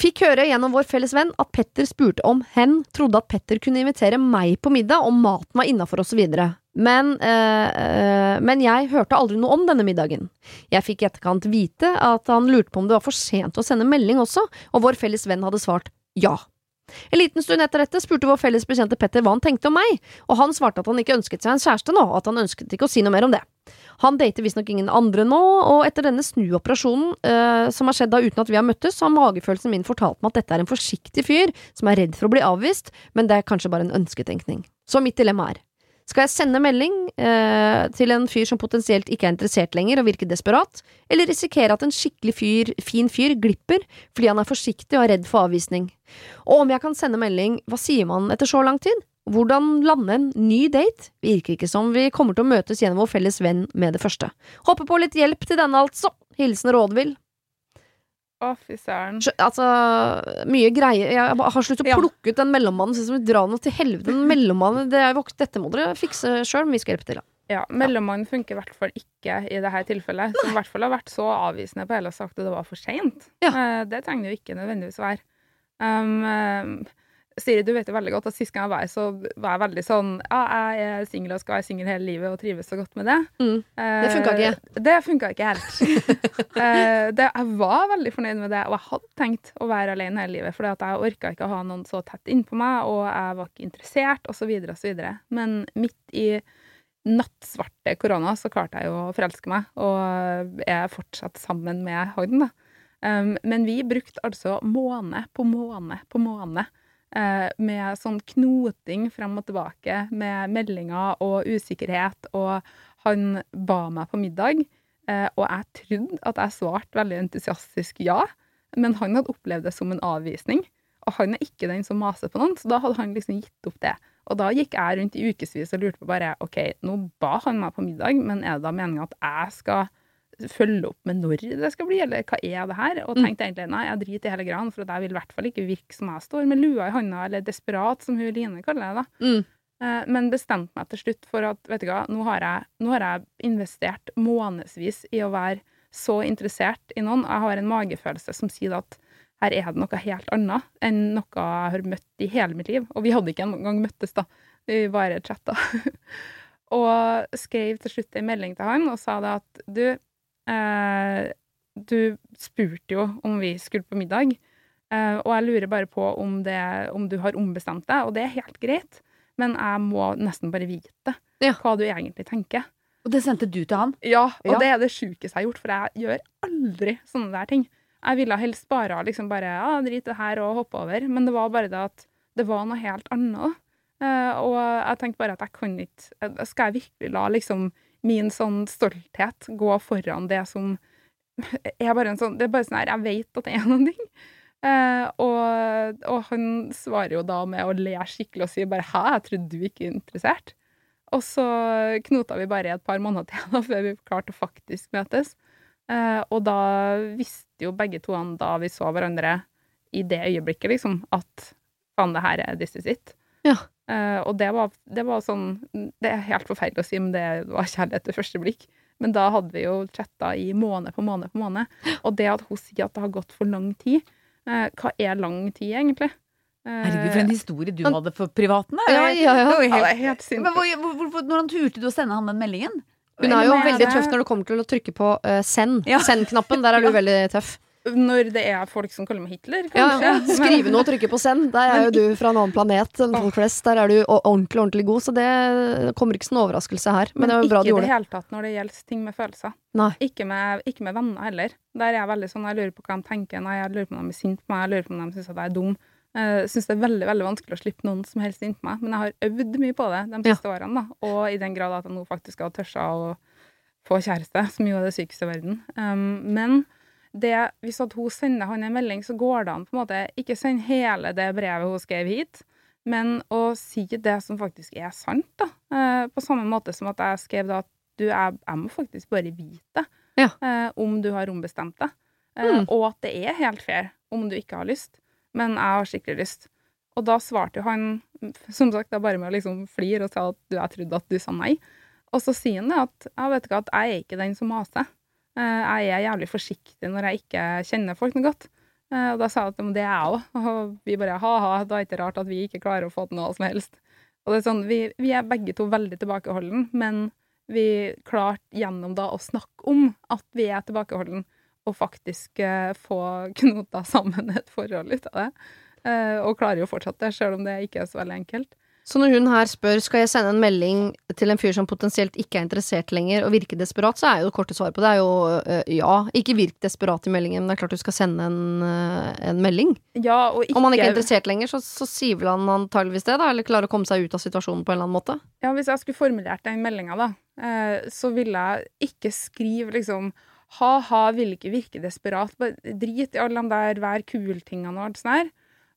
S1: Fikk høre gjennom vår felles venn at Petter spurte om hen trodde at Petter kunne invitere meg på middag om maten var innafor osv. Men, eh, eh, men jeg hørte aldri noe om denne middagen. Jeg fikk i etterkant vite at han lurte på om det var for sent å sende melding også, og vår felles venn hadde svart ja. En liten stund etter dette spurte vår felles bekjente Petter hva han tenkte om meg, og han svarte at han ikke ønsket seg en kjæreste nå, og at han ønsket ikke å si noe mer om det. Han dater visstnok ingen andre nå, og etter denne snuoperasjonen eh, som har skjedd da uten at vi har møttes, så har magefølelsen min fortalt meg at dette er en forsiktig fyr som er redd for å bli avvist, men det er kanskje bare en ønsketenkning. Så mitt dilemma er skal jeg sende melding eh, til en fyr som potensielt ikke er interessert lenger og virker desperat, eller risikere at en skikkelig fyr, fin fyr glipper fordi han er forsiktig og er redd for avvisning? Og om jeg kan sende melding, hva sier man etter så lang tid? Hvordan lande en ny date? Virker ikke som vi kommer til å møtes gjennom vår felles venn med det første. Håper på litt hjelp til denne, altså. Hilsen Rådvill.
S3: Å, fy søren.
S1: Altså, mye greier. Jeg har sluttet å
S2: Ja.
S1: plukke ut den mellommannen. Synes som drar noe til helvete. Den mellommannen, det er vokst, dette må dere fikse sjøl, men vi skal hjelpe til. Da.
S3: Ja, Mellommannen funker i hvert fall ikke i dette tilfellet. Som i hvert fall har vært så avvisende på hele og sagt at det var for seint.
S1: Ja.
S3: Eh, det trenger det jo ikke nødvendigvis å være. Um, eh, Siri, du vet jo veldig godt at sist gang jeg var her, så var jeg veldig sånn Ja, jeg er singel og skal være singel hele livet og trives så godt med det.
S1: Mm.
S3: Eh,
S1: Det funka ikke.
S3: Det funka ikke helt. Eh, det, jeg var veldig fornøyd med det, og jeg hadde tenkt å være alene hele livet, at jeg orka ikke å ha noen så tett innpå meg, og jeg var ikke interessert, osv., osv. Men midt i nattsvarte korona så klarte jeg jo å forelske meg, og er fortsatt sammen med han, da. Um, men vi brukte altså måned på måned på måned eh, med sånn knoting frem og tilbake med meldinger og usikkerhet, og han ba meg på middag, eh, og jeg trodde at jeg svarte veldig entusiastisk ja, men han hadde opplevd det som en avvisning, og han er ikke den som maser på noen, så da hadde han liksom gitt opp det. Og da gikk jeg rundt i ukevis og lurte på bare OK, nå ba han meg på middag, men er det da meninga at jeg skal følge opp med når det skal bli, eller hva er det her? Og
S1: Mm.
S3: tenkte egentlig nei, jeg driter i hele greia, for det jeg vil i hvert fall ikke virke som jeg står med lua i handa, eller desperat, som hun Line kaller det. da.
S1: Mm.
S3: Eh, Men bestemte meg til slutt for at vet du hva, nå har jeg, nå har jeg investert månedsvis i å være så interessert i noen. Jeg har en magefølelse som sier at her er det noe helt annet enn noe jeg har møtt i hele mitt liv. Og vi hadde ikke engang møttes, da. Vi bare chatta. og skrev til slutt en melding til han og sa det at du, eh, du spurte jo om vi skulle på middag, eh, og jeg lurer bare på om, det, om du har ombestemt deg, og det er helt greit, men jeg må nesten bare vite
S1: Ja.
S3: hva du egentlig tenker.
S2: Og det sendte du til han?
S3: Ja, og
S2: Ja.
S3: det er det sjukeste jeg har gjort, for jeg gjør aldri sånne der ting. Jeg ville helst bare liksom bare ja, drit det her og hoppe over, men det var bare det at det var noe helt annet. Uh, og jeg tenkte bare at jeg kan ikke Skal jeg virkelig la liksom min sånn stolthet gå foran det som er bare en sånn Det er bare sånn her Jeg vet at det er noen ting. Eh, og, og han svarer jo da med å le skikkelig og si bare 'hæ, jeg trodde du ikke er interessert'. Og så knota vi bare et par måneder til da, før vi klarte å faktisk møtes. Eh, og da visste jo begge to han da vi så hverandre i det øyeblikket, liksom, at faen, det her er this is it.
S1: Ja.
S3: Eh, og det var, det var sånn Det er helt forferdelig å si, men det var kjærlighet ved første blikk. Men da hadde vi jo chatta i måned på måned på måned. Og det at hun sier at det har gått for lang tid uh, Hva er lang tid, egentlig? Eh,
S2: Herregud, for en historie du
S1: Han-
S2: hadde for privaten. da.
S1: Ja, ja, ja.
S2: Det var
S3: ja,
S2: helt-
S3: det er helt
S2: Men hvor, hvor, hvor, Hvordan turte du å sende han den meldingen?
S1: Hun er jo veldig tøff når det kommer til å trykke på send.
S2: Ja.
S1: Send-knappen, der er du veldig tøff.
S3: Når det er folk som kaller meg Hitler, kanskje.
S1: ja.
S3: Men-
S1: Skrive noe og trykke på send. Der er jo du fra en annen planet enn folk flest. Der er du ordentlig, ordentlig god, så det kommer ikke som en overraskelse her. Men, det jo bra
S3: ikke i det
S1: det.
S3: hele tatt når det gjelder ting med følelser. Ikke med, ikke med venner heller. Der er jeg veldig sånn, jeg lurer på hva de tenker. Nei, jeg lurer på om de er sinte på meg, jeg lurer på om de syns at jeg er dum. Jeg syns det er veldig veldig vanskelig å slippe noen som helst inn på meg, men jeg har øvd mye på det de siste årene. da. Og i den grad at jeg nå faktisk har tørsa å få kjæreste, som jo er det sykeste i verden. Um, men det, hvis hun sender han en melding, så går det an på en måte ikke sende hele det brevet hun skrev hit, men å si det som faktisk er sant, da. Eh, på samme måte som at jeg skrev da at du, jeg, jeg må faktisk bare vite
S1: Ja.
S3: eh, om du har ombestemt deg. Eh,
S1: Mm.
S3: Og at det er helt fair om du ikke har lyst, men jeg har skikkelig lyst. Og da svarte jo han, som sagt, da bare med å liksom flire og sa at du, jeg trodde at du sa nei. Og så sier han det at jeg vet ikke at jeg er ikke den som maser. Eh, Jeg er jævlig forsiktig når jeg ikke kjenner folk noe godt. Eh, Og da sa jeg at det er jeg òg. Og vi bare ha-ha, da er det ikke rart at vi ikke klarer å få til noe som helst. Og det er sånn, vi, vi er begge to veldig tilbakeholden, men vi klarte gjennom da å snakke om at vi er tilbakeholden, og faktisk eh, få knota sammen et forhold ut av det. Og klarer jo fortsatt det, selv om det ikke er så veldig enkelt.
S1: Så når hun her spør skal jeg sende en melding til en fyr som potensielt ikke er interessert lenger, og virke desperat, så er jo det korte svaret på det er jo øh, ja. Ikke virk desperat i meldingen, men det er klart du skal sende en, øh, en melding.
S3: Ja, og ikke,
S1: Om han ikke er interessert lenger, så, så sier vel han antageligvis det, da, eller klarer å komme seg ut av situasjonen på en eller annen måte.
S3: Ja, hvis jeg skulle formulert den meldinga, da, eh, så ville jeg ikke skrive liksom ha-ha, vil ikke virke desperat. Drit i alle de der vær kul-tingene og alt sånt her.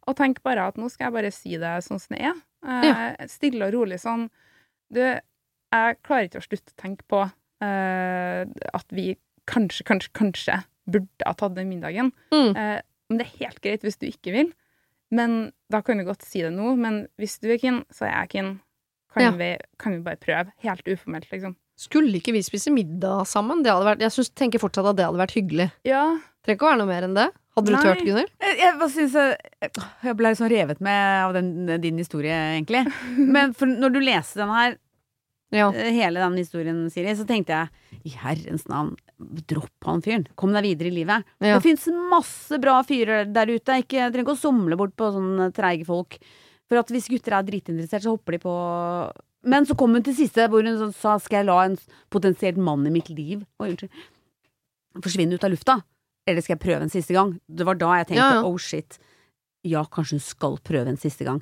S3: Og tenk bare at nå skal jeg bare si det sånn som det er. Eh, Stille og rolig sånn. Du, jeg klarer ikke å slutte å tenke på eh, at vi kanskje, kanskje, kanskje burde ha tatt den middagen.
S1: Mm.
S3: Eh, men det er helt greit hvis du ikke vil. Men da kan du godt si det nå. Men hvis du er keen, så er jeg keen. Kan,
S1: Ja.
S3: vi, kan vi bare prøve? Helt uformelt, liksom.
S1: Skulle ikke vi spise middag sammen? Vært, jeg synes, tenker fortsatt at det hadde vært hyggelig.
S3: Ja.
S1: Trenger ikke å være noe mer enn det. Hadde du
S3: Nei.
S1: turt, Gunnhild?
S2: Jeg, jeg, jeg, jeg ble liksom revet med av den, din historie, egentlig. Men når du leste den her,
S1: Ja.
S2: eh, hele den historien, Siri, så tenkte jeg i herrens navn, dropp han fyren. Kom deg videre i livet.
S1: Ja.
S2: Det fins masse bra fyrer der ute. Ikke, jeg trenger ikke å somle bort på sånne treige folk. For at hvis gutter er dritinteressert, så hopper de på Men så kom hun til siste, hvor hun sa skal jeg la en potensielt mann i mitt liv Oi, unnskyld. forsvinne ut av lufta? Eller skal jeg prøve en siste gang? Det var da jeg tenkte
S1: Ja, ja.
S2: oh shit. Ja, kanskje hun skal prøve en siste gang.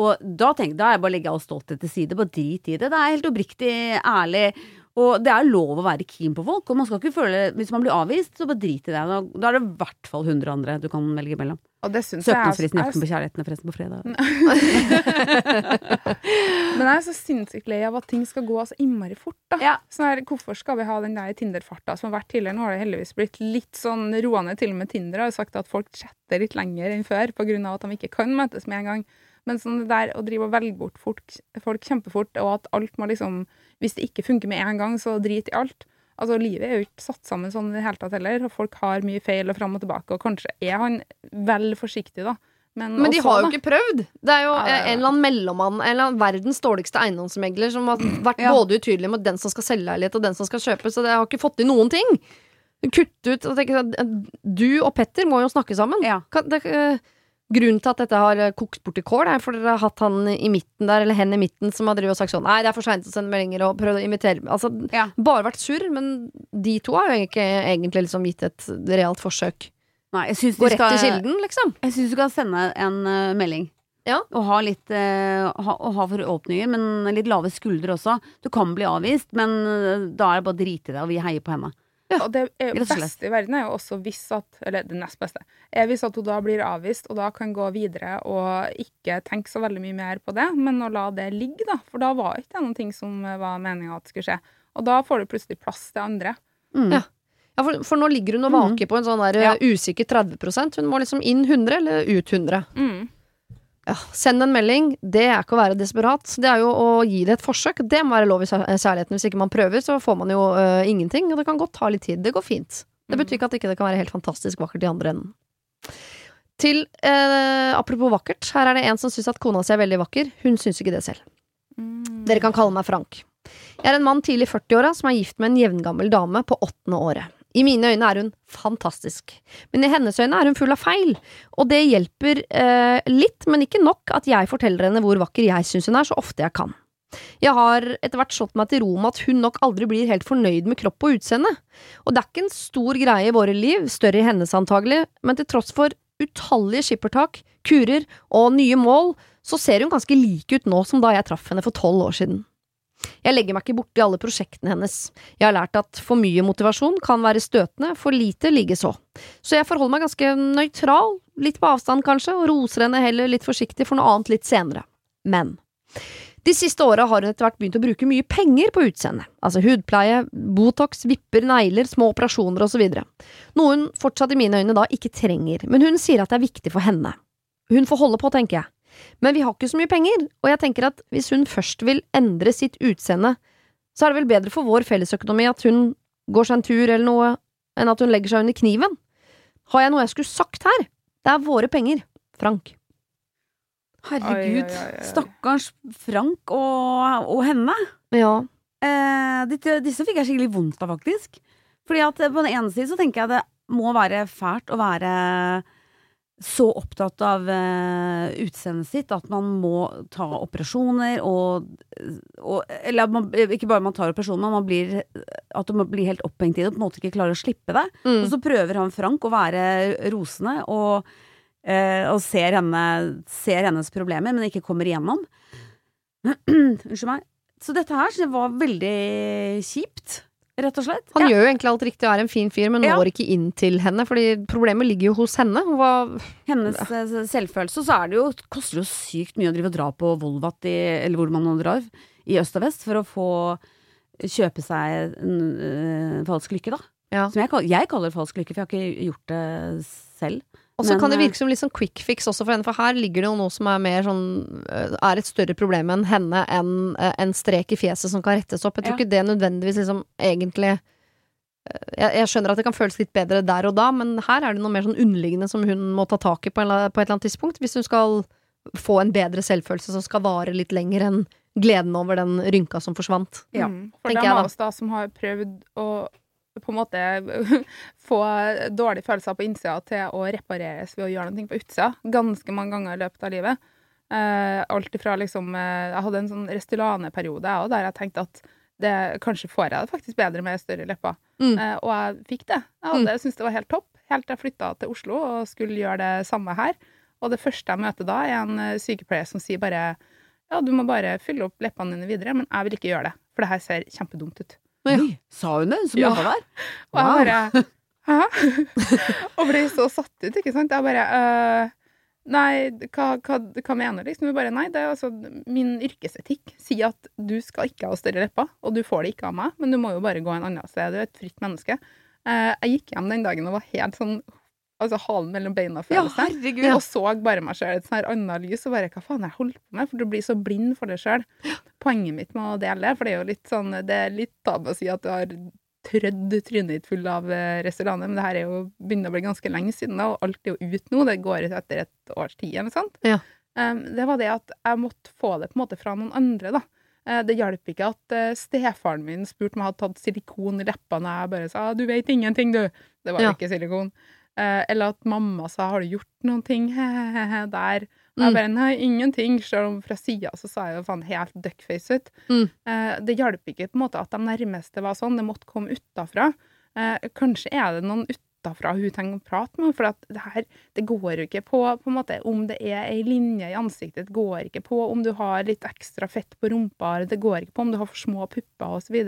S2: Og da tenkte da er jeg bare å legge all stolthet til side. Bare drit i det. Det er helt oppriktig, ærlig. Og det er lov å være keen på folk. Og man skal ikke føle Hvis man blir avvist, så bare drit i det. Da, da er det i hvert fall 100 andre du kan velge mellom. Søknadsfristen i Jakten på kjærligheten er forresten på fredag.
S3: Men jeg er så sinnssykt lei av at ting skal gå så innmari fort. da.
S2: Ja.
S3: Sånn her, hvorfor skal vi ha den der Tinder-farta som har vært tidligere? Nå har det heldigvis blitt litt sånn roende. Til og med Tinder har sagt at folk chatter litt lenger enn før pga. at de ikke kan møtes med en gang. Men sånn det der å drive og velge bort folk, folk kjempefort, og at alt må liksom Hvis det ikke funker med en gang, så drit i alt. Altså, Livet er jo ikke satt sammen sånn i det hele tatt heller, og folk har mye feil og fram og tilbake, og kanskje er han vel forsiktig, da. Men,
S1: Men de
S3: også,
S1: har jo ikke prøvd. Det er jo
S3: Ja, ja,
S1: eh, en eller annen mellommann, en eller annen verdens dårligste eiendomsmegler, som har vært
S2: Ja.
S1: både utydelig med den som skal selge leilighet og den som skal kjøpe, så det har ikke fått til noen ting. Kutt ut og tenke at Du og Petter må jo snakke sammen.
S2: Ja.
S1: Kan, det, grunnen til at dette har eh, kokt bort i kål, er fordi dere har hatt han i midten der, eller hen i midten, som har drevet og sagt sånn Nei, det er for seint å sende meldinger, og prøvd å invitere Altså,
S2: Ja.
S1: bare vært surr, men de to har jo ikke egentlig liksom gitt et realt forsøk.
S2: Nei, jeg
S1: Gå rett
S2: skal
S1: i kilden, liksom.
S2: Jeg syns du kan sende en uh, melding.
S1: Ja.
S2: Og ha litt uh, ha, ha forhåpninger, men litt lave skuldre også. Du kan bli avvist, men da er det bare å drite i det, og vi heier på henne.
S3: Og det er jo beste i verden er jo også hvis at Eller det nest beste. Er hvis at hun da blir avvist, og da kan gå videre og ikke tenke så veldig mye mer på det, men å la det ligge, da. For da var ikke det noen ting som var meninga at skulle skje. Og da får du plutselig plass til andre.
S2: Mm.
S1: Ja. Ja, for, for nå ligger hun og vaker på en sånn der
S2: Ja.
S1: eh, usikker 30% Hun må liksom inn 100 eller ut 100.
S3: Mm.
S1: Ja, send en melding. Det er ikke å være desperat. Det er jo å gi det et forsøk. Det må være lov i særligheten. Hvis ikke man prøver, så får man jo uh, ingenting. Og det kan godt ta litt tid. Det går fint. Det betyr ikke at ikke det kan være helt fantastisk vakkert i andre enden. Til uh, Apropos vakkert, her er det en som syns at kona si er veldig vakker. Hun syns ikke det selv.
S3: Mm.
S1: Dere kan kalle meg Frank. Jeg er en mann tidlig i 40-åra som er gift med en jevngammel dame på åttende året. I mine øyne er hun fantastisk, men i hennes øyne er hun full av feil, og det hjelper eh, litt, men ikke nok, at jeg forteller henne hvor vakker jeg syns hun er, så ofte jeg kan. Jeg har etter hvert slått meg til ro med at hun nok aldri blir helt fornøyd med kropp og utseende, og det er ikke en stor greie i våre liv, større i hennes antagelig, men til tross for utallige skippertak, kurer og nye mål, så ser hun ganske like ut nå som da jeg traff henne for tolv år siden. Jeg legger meg ikke borti alle prosjektene hennes. Jeg har lært at for mye motivasjon kan være støtende, for lite likeså. Så jeg forholder meg ganske nøytral, litt på avstand kanskje, og roser henne heller litt forsiktig for noe annet litt senere. Men de siste åra har hun etter hvert begynt å bruke mye penger på utseendet. Altså hudpleie, Botox, vipper, negler, små operasjoner osv. Noe hun fortsatt i mine øyne da ikke trenger, men hun sier at det er viktig for henne. Hun får holde på, tenker jeg. Men vi har ikke så mye penger, og jeg tenker at hvis hun først vil endre sitt utseende, så er det vel bedre for vår fellesøkonomi at hun går seg en tur eller noe, enn at hun legger seg under kniven. Har jeg noe jeg skulle sagt her? Det er våre penger, Frank.
S2: Herregud.
S3: Oi, oi, oi.
S2: Stakkars Frank og, og henne.
S1: Ja.
S2: Eh, disse, disse fikk jeg skikkelig vondt av, faktisk. Fordi at på den ene siden så tenker jeg det må være fælt å være så opptatt av eh, utseendet sitt at man må ta operasjoner og, og Eller man, ikke bare man tar operasjoner, men man blir, at man blir helt opphengt i det og på en måte ikke klarer å slippe det.
S1: Mm.
S2: Og så prøver han Frank å være rosende og, eh, og ser, henne, ser hennes problemer, men ikke kommer igjennom. Unnskyld meg. Så dette her jeg var veldig kjipt, rett og slett.
S1: Han
S2: Ja.
S1: gjør jo egentlig alt riktig og er en fin fyr, men
S2: Ja.
S1: når ikke inn til henne, fordi problemet ligger jo hos henne. Hva,
S2: Hennes ja. selvfølelse, så er det jo, koster det jo sykt mye å drive og dra på Volvat, i, eller hvor man nå drar, i øst og vest, for å få kjøpe seg en øh, falsk lykke, da.
S1: Ja.
S2: Som jeg, jeg kaller falsk lykke, for jeg har ikke gjort det selv.
S1: Og så kan det
S2: eh,
S1: virke som litt sånn quick fix også for henne, for her ligger det jo noe som er mer sånn øh, Er et større problem enn henne enn øh, en strek i fjeset som kan rettes opp. Jeg tror
S2: Ja.
S1: ikke det nødvendigvis liksom egentlig jeg, jeg skjønner at det kan føles litt bedre der og da, men her er det noe mer sånn underliggende som hun må ta tak i på, en, på et eller annet tidspunkt, hvis hun skal få en bedre selvfølelse som skal vare litt lenger enn gleden over den rynka som forsvant.
S2: Ja,
S3: Mm. For
S1: det
S3: er
S1: jeg
S3: av oss da som har prøvd å på en måte få dårlige følelser på innsida til å repareres ved å gjøre noe på utsida, ganske mange ganger i løpet av livet. Eh, alt ifra liksom eh, Jeg hadde en sånn Restylane-periode, jeg òg, der jeg tenkte at det, kanskje får jeg det faktisk bedre med større lepper.
S1: Mm.
S3: Eh, og jeg fikk det. Jeg hadde, syntes det var helt topp, helt til jeg flytta til Oslo og skulle gjøre det samme her. Og det første jeg møter da, er en sykepleier som sier bare ja, du må bare fylle opp leppene dine videre, men jeg vil ikke gjøre det, for det her ser kjempedumt ut.
S1: Ja.
S2: Oi, sa hun det? Som
S3: Ja.
S2: jobba der?
S3: Og jeg bare Hæ? og ble så satt ut, ikke sant. Jeg bare «Øh, Nei, hva, hva, hva mener du? Liksom? Jeg bare, nei, det er altså Min yrkesetikk sier at du skal ikke ha større lepper, og du får det ikke av meg, men du må jo bare gå en annen sted. Du er et fritt menneske. Eh, jeg gikk hjem den dagen og var helt sånn Altså halen mellom
S2: Ja,
S3: beina-følelse.
S2: Ja,
S3: Og så bare meg sjøl et sånn annet lys, og bare hva faen jeg holder på med? For du blir så blind for det sjøl. Poenget mitt med å dele for det er jo litt sånn Det er litt tabu å si at du har trødd trynet ditt full av eh, men det her er jo begynner å bli ganske lenge siden, da, og alt er jo ut nå. Det går ut etter et års tid, eller sånt.
S1: Ja.
S3: Um, det var det at jeg måtte få det på en måte fra noen andre, da. Eh, Det hjalp ikke at eh, stefaren min spurte om jeg hadde tatt silikon i leppene, og jeg bare sa 'du vet ingenting, du'. Det var jo
S1: Ja.
S3: ikke silikon. Eh, eller at mamma sa 'har du gjort noen ting?' Hehehe, der. Og jeg
S1: Mm.
S3: bare 'nei, ingenting', selv om fra sida så sa jeg jo faen helt duckface ut.
S1: Mm.
S3: Eh, det hjalp ikke på en måte at de nærmeste var sånn, det måtte komme utafra. Eh, kanskje er det noen utafra hun trenger å prate med, for at det her, det går jo ikke på, på en måte, om det er ei linje i ansiktet, det går ikke på om du har litt ekstra fett på rumpa, det går ikke på om du har for små pupper osv.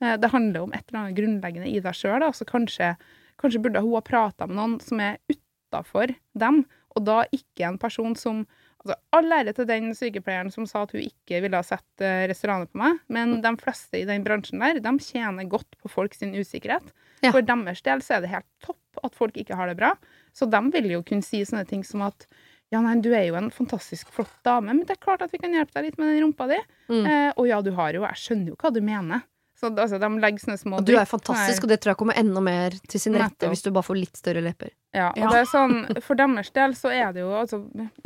S3: Det handler om et eller annet grunnleggende i deg sjøl, så kanskje, kanskje burde hun ha prata med noen som er utafor dem, og da ikke en person som Altså, All ære til den sykepleieren som sa at hun ikke ville ha sett uh, restauranter på meg, men de fleste i den bransjen der, de tjener godt på folk sin usikkerhet.
S1: Ja.
S3: For deres del så er det helt topp at folk ikke har det bra. Så de vil jo kunne si sånne ting som at ja, nei, du er jo en fantastisk flott dame, men det er klart at vi kan hjelpe deg litt med den rumpa di.
S1: Mm.
S3: Eh, og ja, du har jo Jeg skjønner jo hva du mener. Så altså, de legger sånne små
S1: Og du er fantastisk, her. og det tror jeg kommer enda mer til sin rette
S3: Nettopp.
S1: hvis du bare får litt større lepper.
S3: Ja, og
S2: Ja.
S3: det er sånn, for deres del så er det jo altså,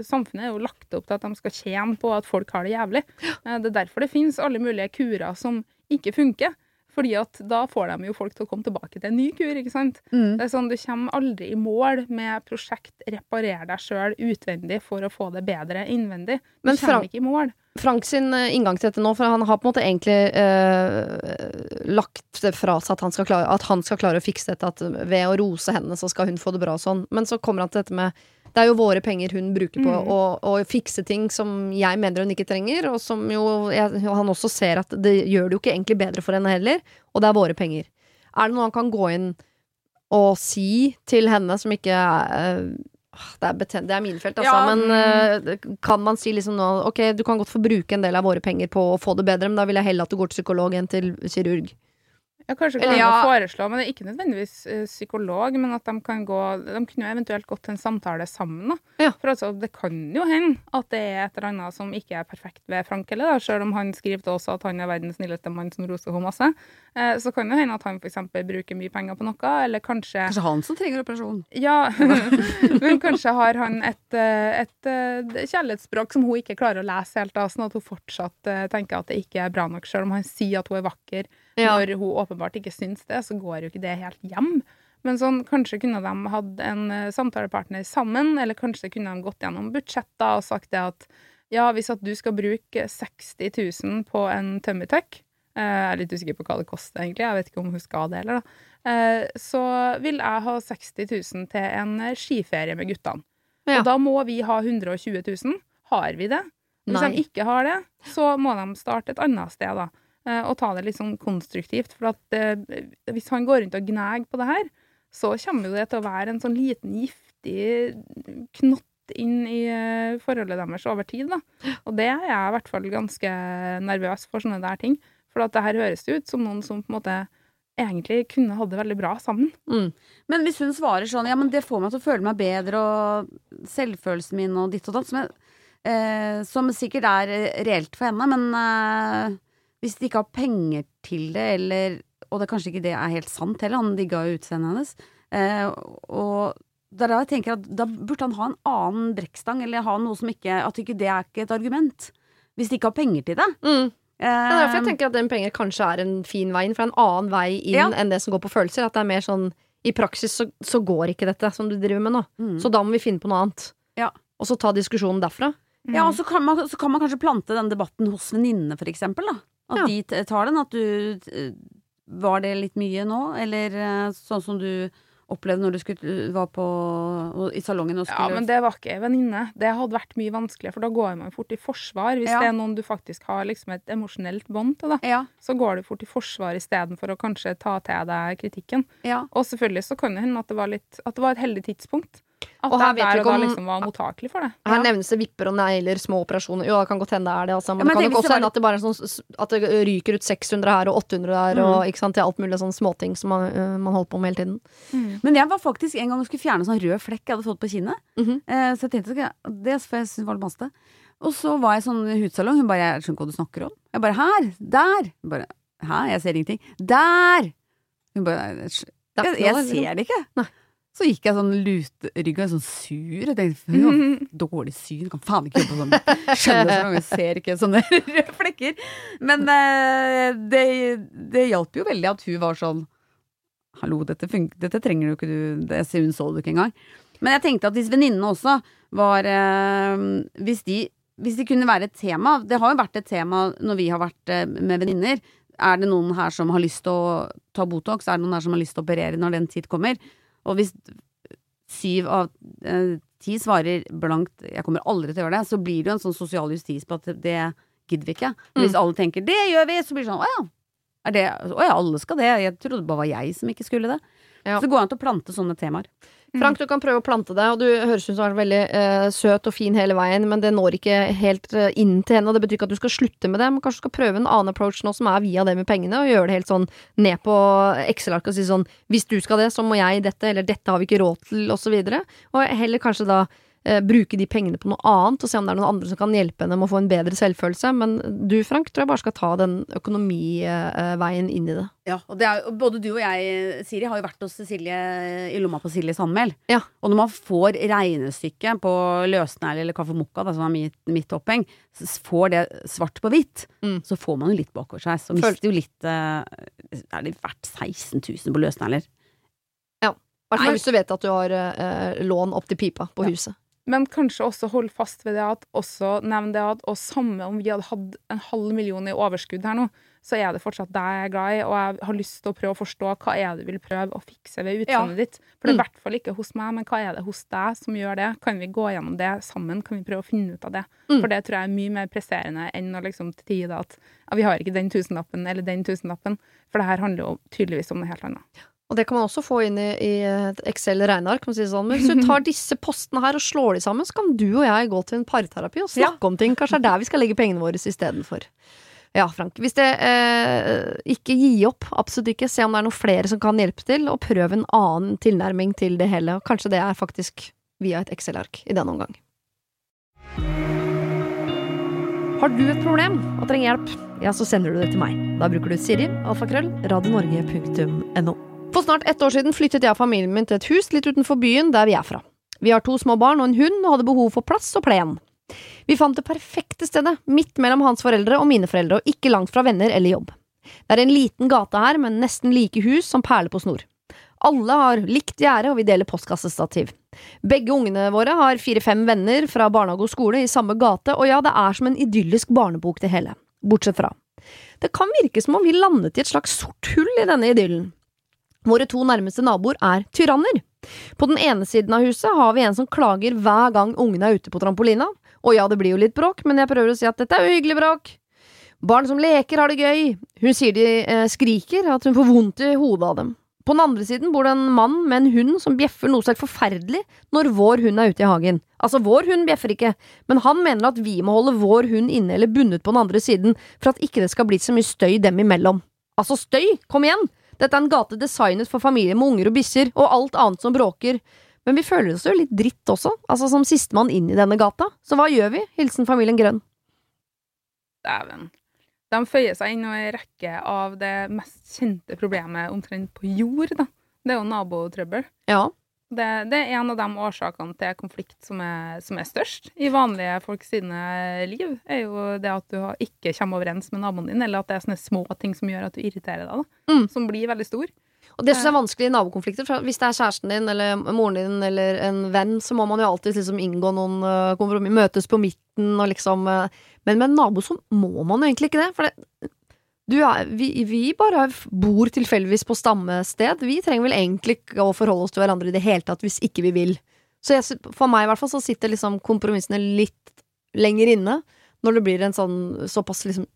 S3: Samfunnet er jo lagt opp til at de skal tjene på at folk har det jævlig. Eh, Det er derfor det finnes alle mulige kurer som ikke funker. Fordi at da får de jo folk til å komme tilbake til en ny kur, ikke sant.
S2: Mm.
S3: Det er sånn, Du kommer aldri i mål med prosjekt 'reparer deg sjøl utvendig' for å få det bedre innvendig. Du
S1: Men
S3: kommer ikke i mål.
S1: Frank sin eh, inngang til dette nå, for han har på en måte egentlig eh, lagt det fra seg at han, skal klare, at han skal klare å fikse dette, at ved å rose henne så skal hun få det bra og sånn. Men så kommer han til dette med det er jo våre penger hun bruker på
S3: Mm.
S1: å, å fikse ting som jeg mener hun ikke trenger, og som jo jeg, han også ser at det gjør det jo ikke egentlig bedre for henne heller, og det er våre penger. Er det noe han kan gå inn og si til henne som ikke er øh, det er, betent, det er minefelt, altså,
S3: Ja,
S1: men eh, kan man si liksom nå Ok, du kan godt få bruke en del av våre penger på å få det bedre, men da vil jeg heller at du går til psykolog enn til kirurg.
S3: Ja, kanskje kan
S2: ja.
S3: foreslå, men det er ikke nødvendigvis eh, psykolog, men at de kan gå De kunne jo eventuelt gått til en samtale sammen, da.
S1: Ja.
S3: For altså, det kan jo hende at det er et eller annet som ikke er perfekt ved Frank Helle, selv om han skriver til oss at han er verdens snilleste mann som roser henne masse. Eh, så kan det hende at han f.eks. bruker mye penger på noe, eller kanskje
S2: Kanskje han som trenger operasjon.
S3: Ja, men kanskje har han et, et, et, eh, kjærlighetsspråk som hun ikke klarer å lese helt, da, sånn at hun fortsatt eh, tenker at det ikke er bra nok, selv om han sier at hun er vakker.
S1: Ja.
S3: Når hun åpenbart ikke syns det, så går jo ikke det helt hjem. Men sånn, kanskje kunne de hatt en eh, samtalepartner sammen, eller kanskje kunne de gått gjennom budsjetter og sagt det at ja, hvis at du skal bruke 60 000 på en tummy eh, jeg er litt usikker på hva det koster egentlig, jeg vet ikke om hun skal det heller, da, eh, så vil jeg ha 60 000 til en skiferie med guttene.
S1: Ja.
S3: Og da må vi ha 120 000. Har vi det? Hvis
S1: Nei.
S3: de ikke har det, så må de starte et annet sted, da. Eh, Og ta det litt sånn konstruktivt. For at eh, hvis han går rundt og gnager på det her, så kommer jo det til å være en sånn liten giftig knott inn i eh, forholdet deres over tid, da. Og det er jeg i hvert fall ganske nervøs for sånne der ting. For at det her høres ut som noen som på en måte egentlig kunne hatt det veldig bra sammen.
S1: Mm.
S2: Men hvis hun svarer sånn ja, men det får meg til å føle meg bedre, og selvfølelsen min og ditt og datt, som, eh, som sikkert er reelt for henne, men eh, hvis de ikke har penger til det, eller Og det er kanskje ikke det er helt sant heller, han digga jo utseendet hennes. Eh, og det er da jeg tenker at da burde han ha en annen brekkstang, eller ha noe som ikke At ikke det er ikke et argument. Hvis de ikke har penger til det.
S1: Mm. Det er derfor jeg
S2: Eh,
S1: tenker at den penger kanskje er en fin vei inn, for det er en annen vei inn
S2: Ja.
S1: enn det som går på følelser. At det er mer sånn i praksis så, så går ikke dette som du driver med nå.
S2: mm.
S1: Så da må vi finne på noe annet.
S2: Ja.
S1: Og så ta diskusjonen derfra.
S2: Ja, og så kan, man, så kan man kanskje plante den debatten hos venninnene, for eksempel. Da. At
S1: Ja.
S2: de tar den. At du eh, Var det litt mye nå? Eller eh, sånn som du opplevde når du skulle, var på, i salongen og
S3: Ja, men det var ikke ei venninne. Det hadde vært mye vanskeligere, for da går man fort i forsvar. Hvis
S2: Ja.
S3: det er noen du faktisk har liksom et emosjonelt bånd til, da,
S2: Ja,
S3: så går du fort i forsvar istedenfor å kanskje ta til deg kritikken.
S2: ja.
S3: Og selvfølgelig så kan det hende at det var, litt, at det var et heldig tidspunkt. At
S1: Og her vet vi
S3: der og
S1: ikke
S3: da
S1: om-
S3: liksom var mottakelig for det.
S1: Her
S2: Ja.
S1: nevnes det vipper og negler, små operasjoner. Jo, det kan godt hende det er det, altså. Men,
S2: Ja, men
S1: det kan nok også hende at det bare er sånn At det ryker ut 600 her og 800 der, og ikke sant, til alt mulig sånn småting som man, uh, man holder på med hele tiden.
S2: Men jeg var faktisk en gang og skulle fjerne sånn rød flekk jeg hadde fått på kinnet.
S1: Mhm.
S2: eh, så jeg tenkte det for jeg syntes var litt masete. Og så var jeg i sånn hudsalong. Hun bare 'Jeg skjønner ikke hva du snakker om'. Jeg bare 'Her! Der!' Jeg bare 'Hæ? Jeg ser ingenting'. Der! Hun bare
S1: Det
S2: 'Jeg, jeg,
S1: eller?
S2: ser det ikke'.
S1: Nei.
S2: Så gikk jeg sånn luterygga, sånn sur. Jeg tenkte hun har dårlig syn, kan faen ikke jobbe sånn. Skjønner så mange ser ikke sånne røde flekker. Men eh, det, det hjalp jo veldig at hun var sånn Hallo, dette, dette trenger du ikke du det, Hun så det ikke engang. Men jeg tenkte at hvis venninnene også var eh, hvis, de, hvis de kunne være et tema Det har jo vært et tema når vi har vært eh, med venninner. Er det noen her som har lyst til å ta Botox? Er det noen her som har lyst til å operere når den tid kommer? Og hvis syv av eh, ti svarer blankt 'jeg kommer aldri til å gjøre det', så blir det jo en sånn sosial justis på at det gidder vi ikke. Men hvis alle tenker 'det gjør vi', så blir det sånn 'å ja'. Er det, å ja, alle skal det. Jeg trodde det bare var jeg som ikke skulle det.
S1: Ja.
S2: Så det går an å plante sånne temaer.
S1: Frank, du kan prøve å plante det, og du høres ut som du er veldig uh, søt og fin hele veien, men det når ikke helt uh, inn til henne, og det betyr ikke at du skal slutte med det, men kanskje du skal prøve en annen approach nå som er via det med pengene, og gjøre det helt sånn ned på Excel-arket og si sånn hvis du skal det, så må jeg dette, eller dette har vi ikke råd til, og så videre. Og heller kanskje da eh, bruke de pengene på noe annet, og se om det er noen andre som kan hjelpe henne med å få en bedre selvfølelse. Men du, Frank, tror jeg bare skal ta den økonomiveien inn i det.
S2: Ja, og det er, både du og jeg, Siri, har jo vært hos Cecilie i lomma på Silje Sandmæl.
S1: Ja.
S2: Og når man får regnestykket på løsnegl eller kaffe mokka, da, som er mitt, mitt oppheng, får det svart på hvitt,
S1: Mm.
S2: så får man jo litt bakover seg. Så mister jo litt eh, Er det verdt 16 000 på løsnegler?
S1: I hvert fall hvis du vet at du har eh, lån opp til pipa på
S2: Ja.
S1: huset.
S3: Men kanskje også holde fast ved det at også nevn det at og samme om vi hadde hatt en halv million i overskudd her nå, så er det fortsatt deg jeg er glad i, og jeg har lyst til å prøve å forstå hva er det du vil prøve å fikse ved utseendet ditt. For det er i
S1: Mm.
S3: hvert fall ikke hos meg, men hva er det hos deg som gjør det? Kan vi gå gjennom det sammen? Kan vi prøve å finne ut av det?
S1: Mm.
S3: For det tror jeg er mye mer presserende enn å liksom til tide at ja, vi har ikke den tusenlappen eller den tusenlappen. For det her handler jo tydeligvis om noe helt annet.
S1: Og det kan man også få inn i, i et Excel-regneark. Si sånn. Men hvis du tar disse postene her og slår de sammen, så kan du og jeg gå til en parterapi og snakke om ting. Kanskje det er der vi skal legge pengene våre istedenfor. Ja, Frank. Hvis det eh, Ikke gi opp. Absolutt ikke. Se om det er noen flere som kan hjelpe til, og prøv en annen tilnærming til det hele. Og kanskje det er faktisk via et Excel-ark i denne omgang. Har du et problem og trenger hjelp, ja, så sender du det til meg. Da bruker du Siri, alfakrøll, radionorge.no. For snart ett år siden flyttet jeg og familien min til et hus litt utenfor byen der vi er fra. Vi har to små barn og en hund og hadde behov for plass og plen. Vi fant det perfekte stedet, midt mellom hans foreldre og mine foreldre, og ikke langt fra venner eller jobb. Det er en liten gate her, med nesten like hus som perler på snor. Alle har likt gjerde, og vi deler postkassestativ. Begge ungene våre har fire–fem venner fra barnehage og skole i samme gate, og ja, det er som en idyllisk barnebok det hele. Bortsett fra. Det kan virke som om vi landet i et slags sort hull i denne idyllen. Våre to nærmeste naboer er tyranner. På den ene siden av huset har vi en som klager hver gang ungene er ute på trampolina. Og ja, det blir jo litt bråk, men jeg prøver å si at dette er uhyggelig bråk. Barn som leker har det gøy. Hun sier de eh, skriker, at hun får vondt i hodet av dem. På den andre siden bor det en mann med en hund som bjeffer noe så helt forferdelig når vår hund er ute i hagen. Altså, vår hund bjeffer ikke, men han mener at vi må holde vår hund inne eller bundet på den andre siden for at ikke det skal bli så mye støy dem imellom. Altså, støy! Kom igjen! Dette er en gate designet for familier med unger og bikkjer, og alt annet som bråker. Men vi føler oss jo litt dritt også, altså som sistemann inn i denne gata. Så hva gjør vi? Hilsen familien Grønn.
S3: Dæven. De føyer seg inn i en rekke av det mest kjente problemet omtrent på jord, da. Det er jo nabotrøbbel.
S1: Ja.
S3: Det, det er en av de årsakene til konflikt som er, som er størst i vanlige folk sine liv. er jo det at du ikke kommer overens med naboen din, eller at det er sånne små ting som gjør at du irriterer deg. da,
S1: Mm.
S3: Som blir veldig stor.
S1: Og det synes jeg er vanskelig i nabokonflikter. For hvis det er kjæresten din eller moren din eller en venn, så må man jo alltid liksom inngå noen uh, kompromiss. Møtes på midten og liksom uh, Men med en nabo så må man jo egentlig ikke det. For det, du vi, vi bare bor tilfeldigvis på stammested. Vi trenger vel egentlig ikke å forholde oss til hverandre i det hele tatt hvis ikke vi vil. Så jeg, for meg i hvert fall så sitter liksom kompromissene litt lenger inne når det blir en sånn såpass liksom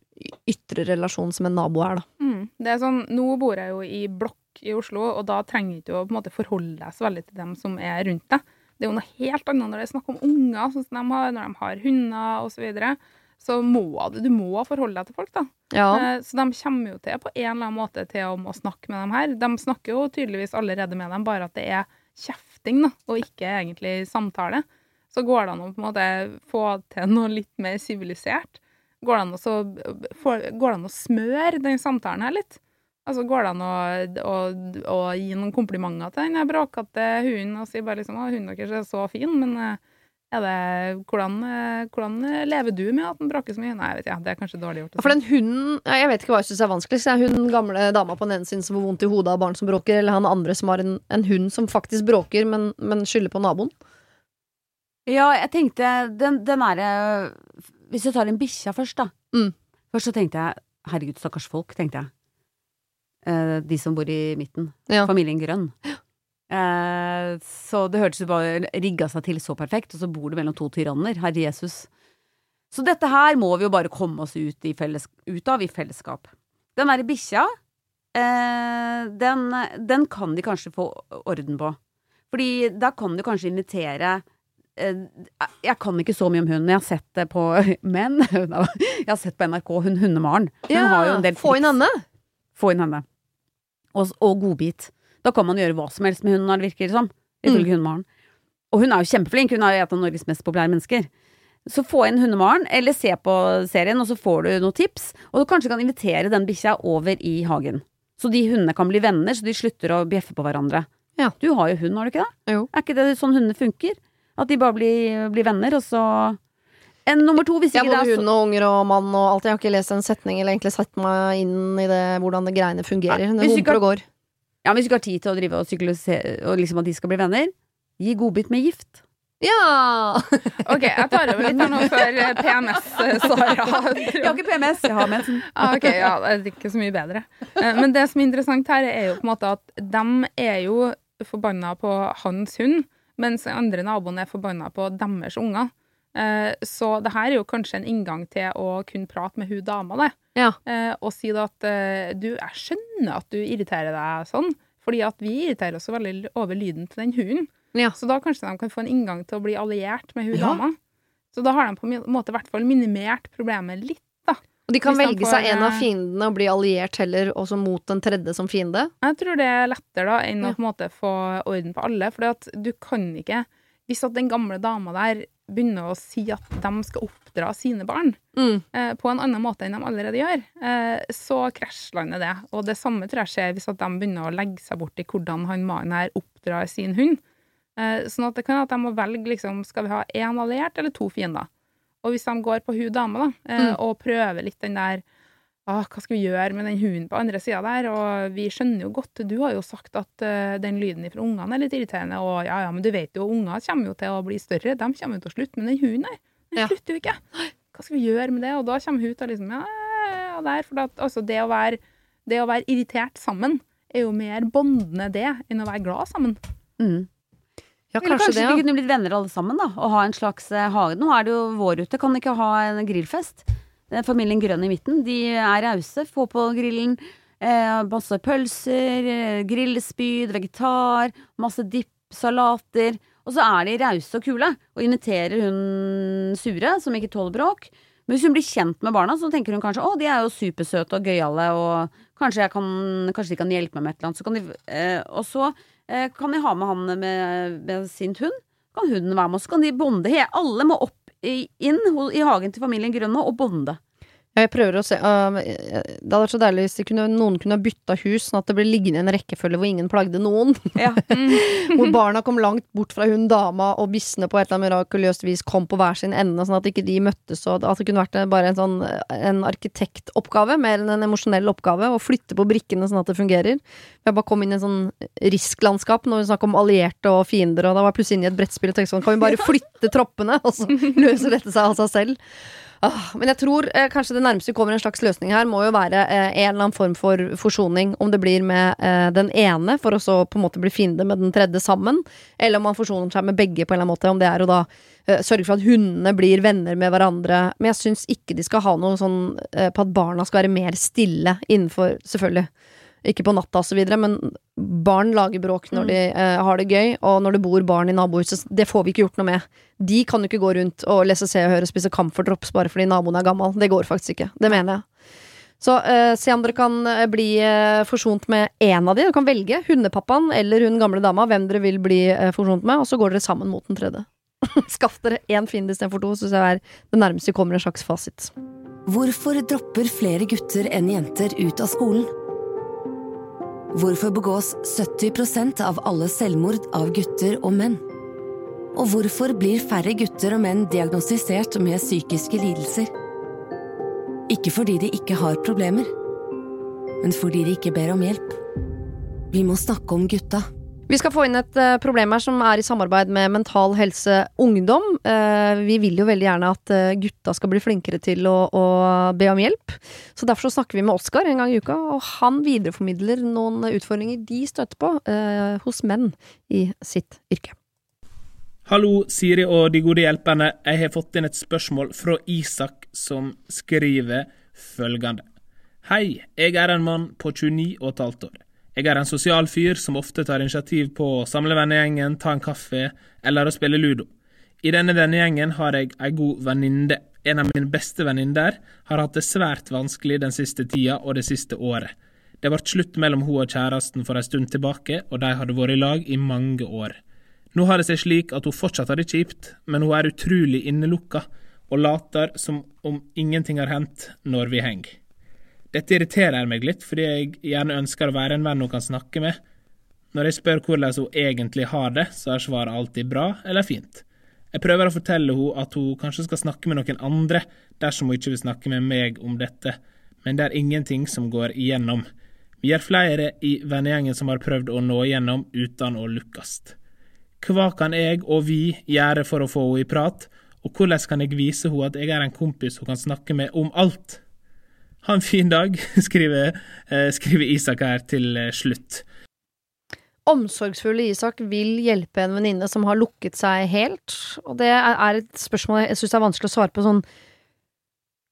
S1: ytre relasjon som en nabo er, da.
S3: Mm. Det er sånn, Nå bor jeg jo i blokk i Oslo, og da trenger du ikke å på en måte forholde deg så veldig til dem som er rundt deg. Det er jo noe helt annet når det er snakk om unger, sånn som de har, når de har hunder osv. Så, må du, du må forholde deg til folk, da.
S1: Ja.
S3: Eh, Så de kommer jo til på en eller annen måte til om å snakke med dem her. De snakker jo tydeligvis allerede med dem, bare at det er kjefting, da, og ikke egentlig samtale. Så går det an å på en måte få til noe litt mer sivilisert. Går å, går det an å smøre den samtalen her litt? Altså Går det an å, å, å gi noen komplimenter til den bråkete hunden og si bare liksom at hunden deres er så fin, men eh, det, hvordan, eh, hvordan lever du med at den bråker så mye? Nei, jeg vet ikke, det er kanskje dårlig gjort.
S1: For den hunden Jeg vet ikke hva jeg syns er vanskeligst. Er hun gamle dama på den ene siden som får vondt i hodet av barn som bråker, eller han andre som har en, en hund som faktisk bråker, men, men skylder på naboen?
S2: Ja, jeg tenkte Den, den er Hvis jeg tar en bikkja først, da.
S1: Mm.
S2: Først så tenkte jeg herregud, stakkars folk, tenkte jeg. Eh, de som bor i midten.
S1: Ja.
S2: Familien Grønn. Eh, så det hørtes ut bare rigga seg til så perfekt, og så bor det mellom to tyranner. Herre Jesus. Så dette her må vi jo bare komme oss ut, i felles, ut av i fellesskap. Den derre bikkja, eh, den, den kan de kanskje få orden på. Fordi da kan du kanskje invitere eh, Jeg kan ikke så mye om hunden, jeg har sett det på Men jeg har sett på NRK, hun Hundemaren. Hun har jo en del
S1: Få inn henne!
S2: Få inn henne. Og, og godbit. Da kan man gjøre hva som helst med hunden, når det virker som. Ifølge Hundemaren. Og hun er jo kjempeflink, hun er jo et av Norges mest populære mennesker. Så få inn Hundemaren, eller se på serien, og så får du noen tips. Og du kanskje kan invitere den bikkja over i hagen. Så de hundene kan bli venner, så de slutter å bjeffe på hverandre.
S1: Ja.
S2: Du har jo hund, har du ikke det?
S1: Jo.
S2: Er ikke det sånn hundene funker? At de bare blir, blir venner, og så en, Nummer to, hvis ikke det
S1: både hund og unger og mann og alt. Jeg har ikke lest en setning eller egentlig satt meg inn i det, hvordan det greiene fungerer.
S2: Nei,
S1: Det humper og går.
S2: Ja, Hvis du ikke har tid til å drive og psykologise, og liksom at de skal bli venner, gi godbit med gift.
S1: Ja!
S3: OK, jeg tar over litt her nå før eh, PMS, eh, Sara.
S2: Jeg har ikke PMS, jeg har mensen.
S3: Ah, ok, ja, det er ikke så mye bedre. Eh, Men det som er interessant her, er jo på en måte at de er jo forbanna på hans hund, mens andre naboen er forbanna på deres unger. Eh, Så det her er jo kanskje en inngang til å kunne prate med hun dama, det.
S1: Ja.
S3: Eh, Og si det at eh, du, jeg skjønner at du irriterer deg sånn, fordi at vi irriterer oss veldig over lyden til den hunden.
S1: Ja.
S3: Så da kanskje de kan få en inngang til å bli alliert med hun
S1: Ja.
S3: dama. Så da har de på en måte i hvert fall minimert problemet litt, da.
S1: Og de kan
S3: Hvis de
S1: velge
S3: får,
S1: seg en av fiendene og bli alliert heller, også mot den tredje som fiende.
S3: Jeg tror det er lettere da enn å på en måte få orden på alle. For du kan ikke Hvis at den gamle dama der begynner å si at de skal oppdra sine barn
S1: Mm.
S3: eh, på en annen måte enn de allerede gjør, eh, så krasjlander det. Og det samme tror jeg skjer hvis at de begynner å legge seg bort i hvordan han mannen her oppdrar sin hund. Eh, sånn at det kan at de må velge liksom, skal vi ha én alliert eller to fiender. Og hvis de går på hun dama da, eh,
S1: Mm.
S3: og prøver litt den der ah, hva skal vi gjøre med den hunden på andre sida der? Og vi skjønner jo godt, du har jo sagt at uh, den lyden fra ungene er litt irriterende, og ja ja, men du vet jo, unger kommer jo til å bli større, de kommer jo til å slutte, men den hunden her, den
S1: Ja.
S3: slutter jo ikke. Hva skal vi gjøre med det? Og da kommer hun til å liksom, ja, ja, ja, der, for at, altså, det, å være, det å være irritert sammen er jo mer bondende det enn å være glad sammen.
S2: Mm.
S1: Ja,
S2: Eller
S1: kanskje
S2: kanskje
S1: det.
S2: de kunne blitt venner alle sammen, da. Og ha en slags eh, hage. Nå er det jo vår ute, kan de ikke ha en grillfest? Den Familien Grønn i midten, de er rause. Få på grillen. Eh, masse pølser, eh, grillspyd, vegetar, masse dipp, salater. Og så er de rause og kule, og inviterer hun sure, som ikke tåler bråk, Men hvis hun blir kjent med barna, så tenker hun kanskje å, de er jo supersøte og gøyale, og kanskje, kan, kanskje de kan hjelpe meg med et eller annet. Så de, eh, og så eh, kan de ha med han med, med sin hund. Kan hunden være med, og så kan de bonde. Alle må opp inn i hagen til familien Grønne og bonde.
S1: Jeg prøver å se uh, Det hadde vært så deilig hvis kunne, noen kunne ha bytta hus, sånn at det ble liggende en rekkefølge hvor ingen plagde noen.
S2: Ja.
S1: hvor barna kom langt bort fra hun dama, og bissene på et eller annet mirakuløst vis kom på hver sin ende, sånn at ikke de møttes, og at det kunne vært bare en sånn en arkitektoppgave, mer enn en emosjonell oppgave, å flytte på brikkene sånn at det fungerer. Jeg bare kom inn i en sånn risklandskap når vi snakker om allierte og fiender, og da var jeg plutselig inne i et brettspill og tenkte sånn, kan vi bare flytte troppene, og så løser dette seg av seg selv? Ah, men jeg tror eh, kanskje det nærmeste vi kommer en slags løsning her, må jo være eh, en eller annen form for forsoning. Om det blir med eh, den ene, for å så på en måte bli fiende med den tredje sammen. Eller om man forsoner seg med begge, på en eller annen måte. Om det er å da eh, sørge for at hundene blir venner med hverandre. Men jeg syns ikke de skal ha noe sånn eh, på at barna skal være mer stille innenfor Selvfølgelig. Ikke på natta og så videre, men barn lager bråk når de eh, har det gøy, og når det bor barn i nabohuset, det får vi ikke gjort noe med. De kan jo ikke gå rundt og lese Se og Hør og spise Camphor Drops bare fordi naboen er gammel. Det går faktisk ikke. Det mener jeg. Så eh, se om dere kan eh, bli eh, forsont med én av de. Dere kan velge hundepappaen eller hun gamle dama, hvem dere vil bli eh, forsont med, og så går dere sammen mot den tredje. Skaff dere én fiende istedenfor to, syns jeg er det nærmeste vi kommer en slags fasit.
S4: Hvorfor dropper flere gutter enn jenter ut av skolen? Hvorfor begås 70% av alle selvmord av gutter og menn? Og hvorfor blir færre gutter og menn diagnostisert med psykiske lidelser? Ikke fordi de ikke har problemer, men fordi de ikke ber om hjelp. Vi må snakke om gutta.
S1: Vi skal få inn et uh, problem her som er i samarbeid med Mental Helse Ungdom. Uh, vi vil jo veldig gjerne at uh, gutta skal bli flinkere til å, å be om hjelp. Så derfor så snakker vi med Oskar en gang i uka, og han videreformidler noen utfordringer de støter på hos menn i sitt yrke.
S5: Hallo, Siri og de gode hjelperne. Jeg har fått inn et spørsmål fra Isak, som skriver følgende. Hei, jeg er en mann på 29 og et halvt år. Jeg er en sosial fyr som ofte tar initiativ på å samle vennegjengen, ta en kaffe eller å spille ludo. I denne vennegjengen har jeg ei god venninne. En av mine beste venninner har hatt det svært vanskelig den siste tida og det siste året. Det ble slutt mellom hun og kjæresten for ei stund tilbake, og de hadde vært i lag i mange år. Nå har det seg slik at hun fortsatt har det kjipt, men hun er utrolig innelukka og later som om ingenting har hendt når vi henger. Dette irriterer meg litt, fordi jeg gjerne ønsker å være en venn hun kan snakke med. Når jeg spør hvordan hun egentlig har det, så er svaret alltid bra eller fint. Jeg prøver å fortelle henne at hun kanskje skal snakke med noen andre dersom hun ikke vil snakke med meg om dette, men det er ingenting som går igjennom. Vi er flere i vennegjengen som har prøvd å nå igjennom uten å lukkast. Hva kan jeg og vi gjøre for å få henne i prat, og hvordan kan jeg vise henne at jeg er en kompis hun kan snakke med om alt? Ha en fin dag, skriver, eh, skriver Isak her til eh, slutt.
S1: Omsorgsfulle Isak vil hjelpe en venninne som har lukket seg helt, og det er et spørsmål jeg syns er vanskelig å svare på sånn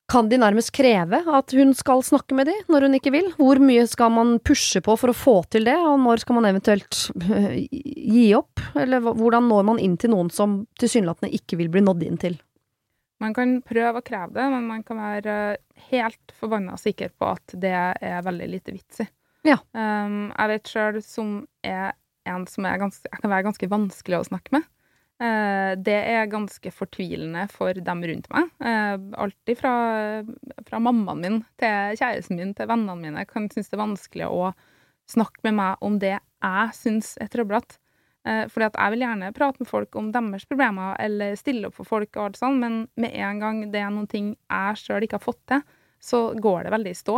S1: Kan de nærmest kreve at hun skal snakke med de når hun ikke vil? Hvor mye skal man pushe på for å få til det, og når skal man eventuelt øh, gi opp? Eller hvordan når man inn til noen som tilsynelatende ikke vil bli nådd inn til?
S3: Man kan prøve å kreve det, men man kan være helt forbanna sikker på at det er veldig lite vits i.
S1: Ja.
S3: Um, jeg vet sjøl som er en som er ganske, jeg kan være ganske vanskelig å snakke med. Uh, det er ganske fortvilende for dem rundt meg. Uh, alt fra, fra mammaen min til kjæresten min til vennene mine kan synes det er vanskelig å snakke med meg om det jeg syns er trøblete. Eh, fordi at jeg vil gjerne prate med folk om deres problemer, eller stille opp for folk, og alt sånt, men med en gang det er noen ting jeg sjøl ikke har fått til, så går det veldig i stå.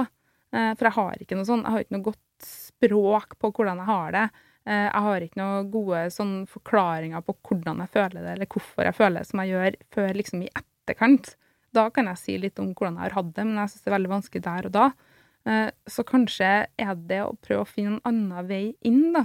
S3: Eh, for jeg har ikke noe sånn, jeg har ikke noe godt språk på hvordan jeg har det. Eh, jeg har ikke noen gode sånn forklaringer på hvordan jeg føler det, eller hvorfor jeg føler det som jeg gjør, før liksom i etterkant. Da kan jeg si litt om hvordan jeg har hatt det, men jeg syns det er veldig vanskelig der og da. Så kanskje er det å prøve å finne en annen vei inn, da.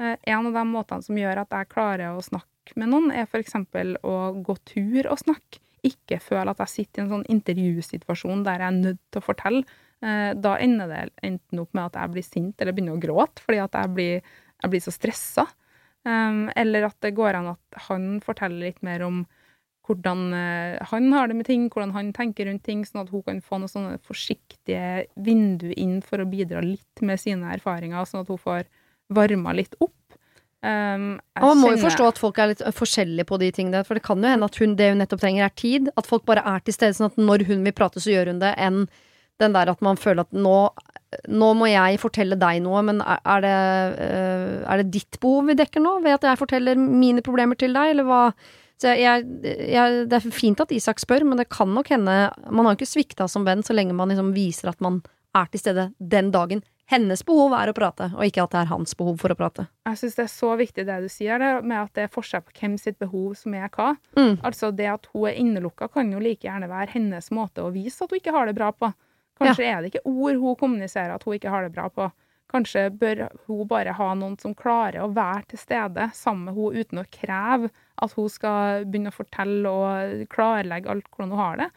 S3: Eh, En av de måtene som gjør at jeg klarer å snakke med noen, er f.eks. å gå tur og snakke. Ikke føle at jeg sitter i en sånn intervjusituasjon der jeg er nødt til å fortelle. Eh, Da ender det enten opp med at jeg blir sint eller begynner å gråte fordi at jeg blir, jeg blir så stressa. Eller at det går an at han forteller litt mer om hvordan eh, han har det med ting, hvordan han tenker rundt ting, sånn at hun kan få noen sånne forsiktige vindu inn for å bidra litt med sine erfaringer, sånn at hun får varma litt opp. Um,
S1: Og man må jo forstå at folk er litt forskjellige på de tingene. For det kan jo hende at hun, det hun nettopp trenger, er tid. At folk bare er til stede, sånn at når hun vil prate, så gjør hun det. Enn den der at man føler at nå, nå må jeg fortelle deg noe, men er, det, øh, er det ditt behov vi dekker nå? Ved at jeg forteller mine problemer til deg, eller hva? Så jeg, jeg, det er fint at Isak spør, men det kan nok hende Man har ikke svikta som venn så lenge man liksom viser at man er til stede den dagen. Hennes behov er å prate, og ikke at det er hans behov for å prate.
S3: Jeg syns det er så viktig det du sier, det med at det er forskjell på hvem sitt behov som er hva.
S1: Mm.
S3: Altså Det at hun er innelukka, kan jo like gjerne være hennes måte å vise at hun ikke har det bra på. Kanskje er det ikke ord hun kommuniserer at hun ikke har det bra på. Kanskje bør hun bare ha noen som klarer å være til stede sammen med hun uten å kreve at hun skal begynne å fortelle og klarlegge alt hvordan hun har det.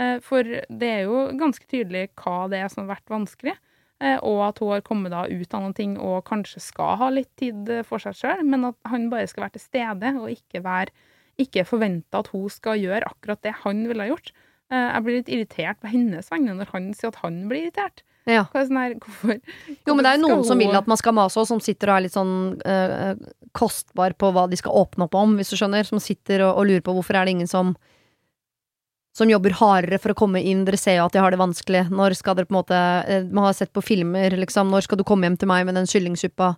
S3: Eh, For det er jo ganske tydelig hva det er som har vært vanskelig. Eh, Og at hun har kommet da ut av noen ting og kanskje skal ha litt tid eh, for seg sjøl, men at han bare skal være til stede og ikke være ikke forvente at hun skal gjøre akkurat det han ville ha gjort. Eh, Jeg blir litt irritert på hennes vegne når han sier at han blir irritert.
S1: Ja.
S3: Hva er sånn her, hvorfor,
S1: Jo, men det er jo noen
S3: hun...
S1: som vil at man skal mase, og som sitter og er litt sånn øh, kostbar på hva de skal åpne opp om, hvis du skjønner. Som sitter og, og lurer på hvorfor er det ingen som som jobber hardere for å komme inn. Dere ser jo at de har det vanskelig. Når skal dere på en måte eh, Man har sett på filmer, liksom. Når skal du komme hjem til meg med den kyllingsuppa?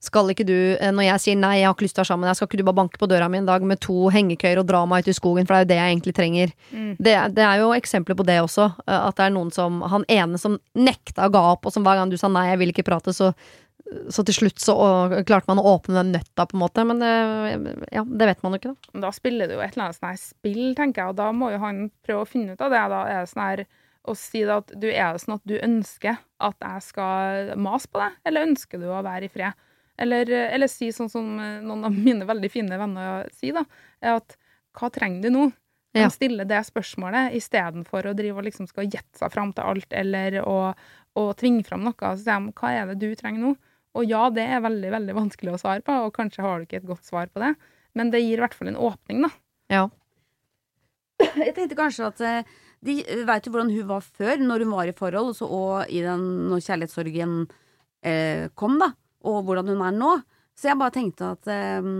S1: Skal ikke du, eh, når jeg sier nei, jeg har ikke lyst til å være sammen med deg, skal ikke du bare banke på døra mi en dag med to hengekøyer og dra meg ut i skogen, for det er jo det jeg egentlig trenger.
S3: Mm.
S1: Det, det er jo eksempler på det også. eh, At det er noen som Han ene som nekta å ga opp, og som hver gang du sa nei, jeg vil ikke prate, så, så til slutt så klarte man å åpne den nøtta, på en måte. Men det, ja, det vet man jo ikke, da.
S3: Da spiller det jo et eller annet sånn her spill, tenker jeg, og da må jo han prøve å finne ut av det. Da er det sånn her å si det at du er det sånn at du ønsker at jeg skal mase på deg, eller ønsker du å være i fred? Eller, eller si sånn som noen av mine veldig fine venner sier, da, er at hva trenger du nå? De
S1: Ja.
S3: stiller det spørsmålet istedenfor å drive og liksom skal gjette seg fram til alt, eller å, å tvinge fram noe. Så sier de hva er det du trenger nå? Og ja, det er veldig, veldig vanskelig å svare på, og kanskje har du ikke et godt svar på det, men det gir i hvert fall en åpning, da.
S1: Ja.
S2: Jeg tenkte kanskje at eh, de veit jo hvordan hun var før, når hun var i forhold, og, så, og i den, når kjærlighetssorgen eh, kom, da, og hvordan hun er nå. Så jeg bare tenkte at eh,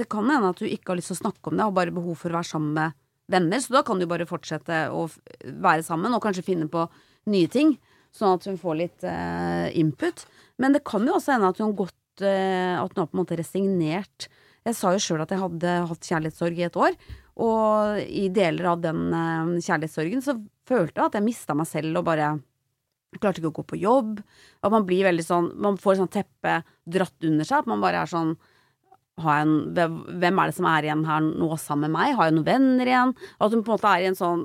S2: det kan hende at hun ikke har lyst til å snakke om det, og bare behov for å være sammen med venner, så da kan du bare fortsette å være sammen, og kanskje finne på nye ting, sånn at hun får litt eh, input. Men det kan jo også hende at hun gått eh, At hun har på en måte resignert. Jeg sa jo sjøl at jeg hadde hatt kjærlighetssorg i et år. Og i deler av den eh, kjærlighetssorgen så følte jeg at jeg mista meg selv og bare klarte ikke å gå på jobb. At man blir veldig sånn Man får sånn teppe dratt under seg. At man bare er sånn en, hvem er det som er igjen her nå sammen med meg? Har jeg noen venner igjen? At hun på en måte er i en sånn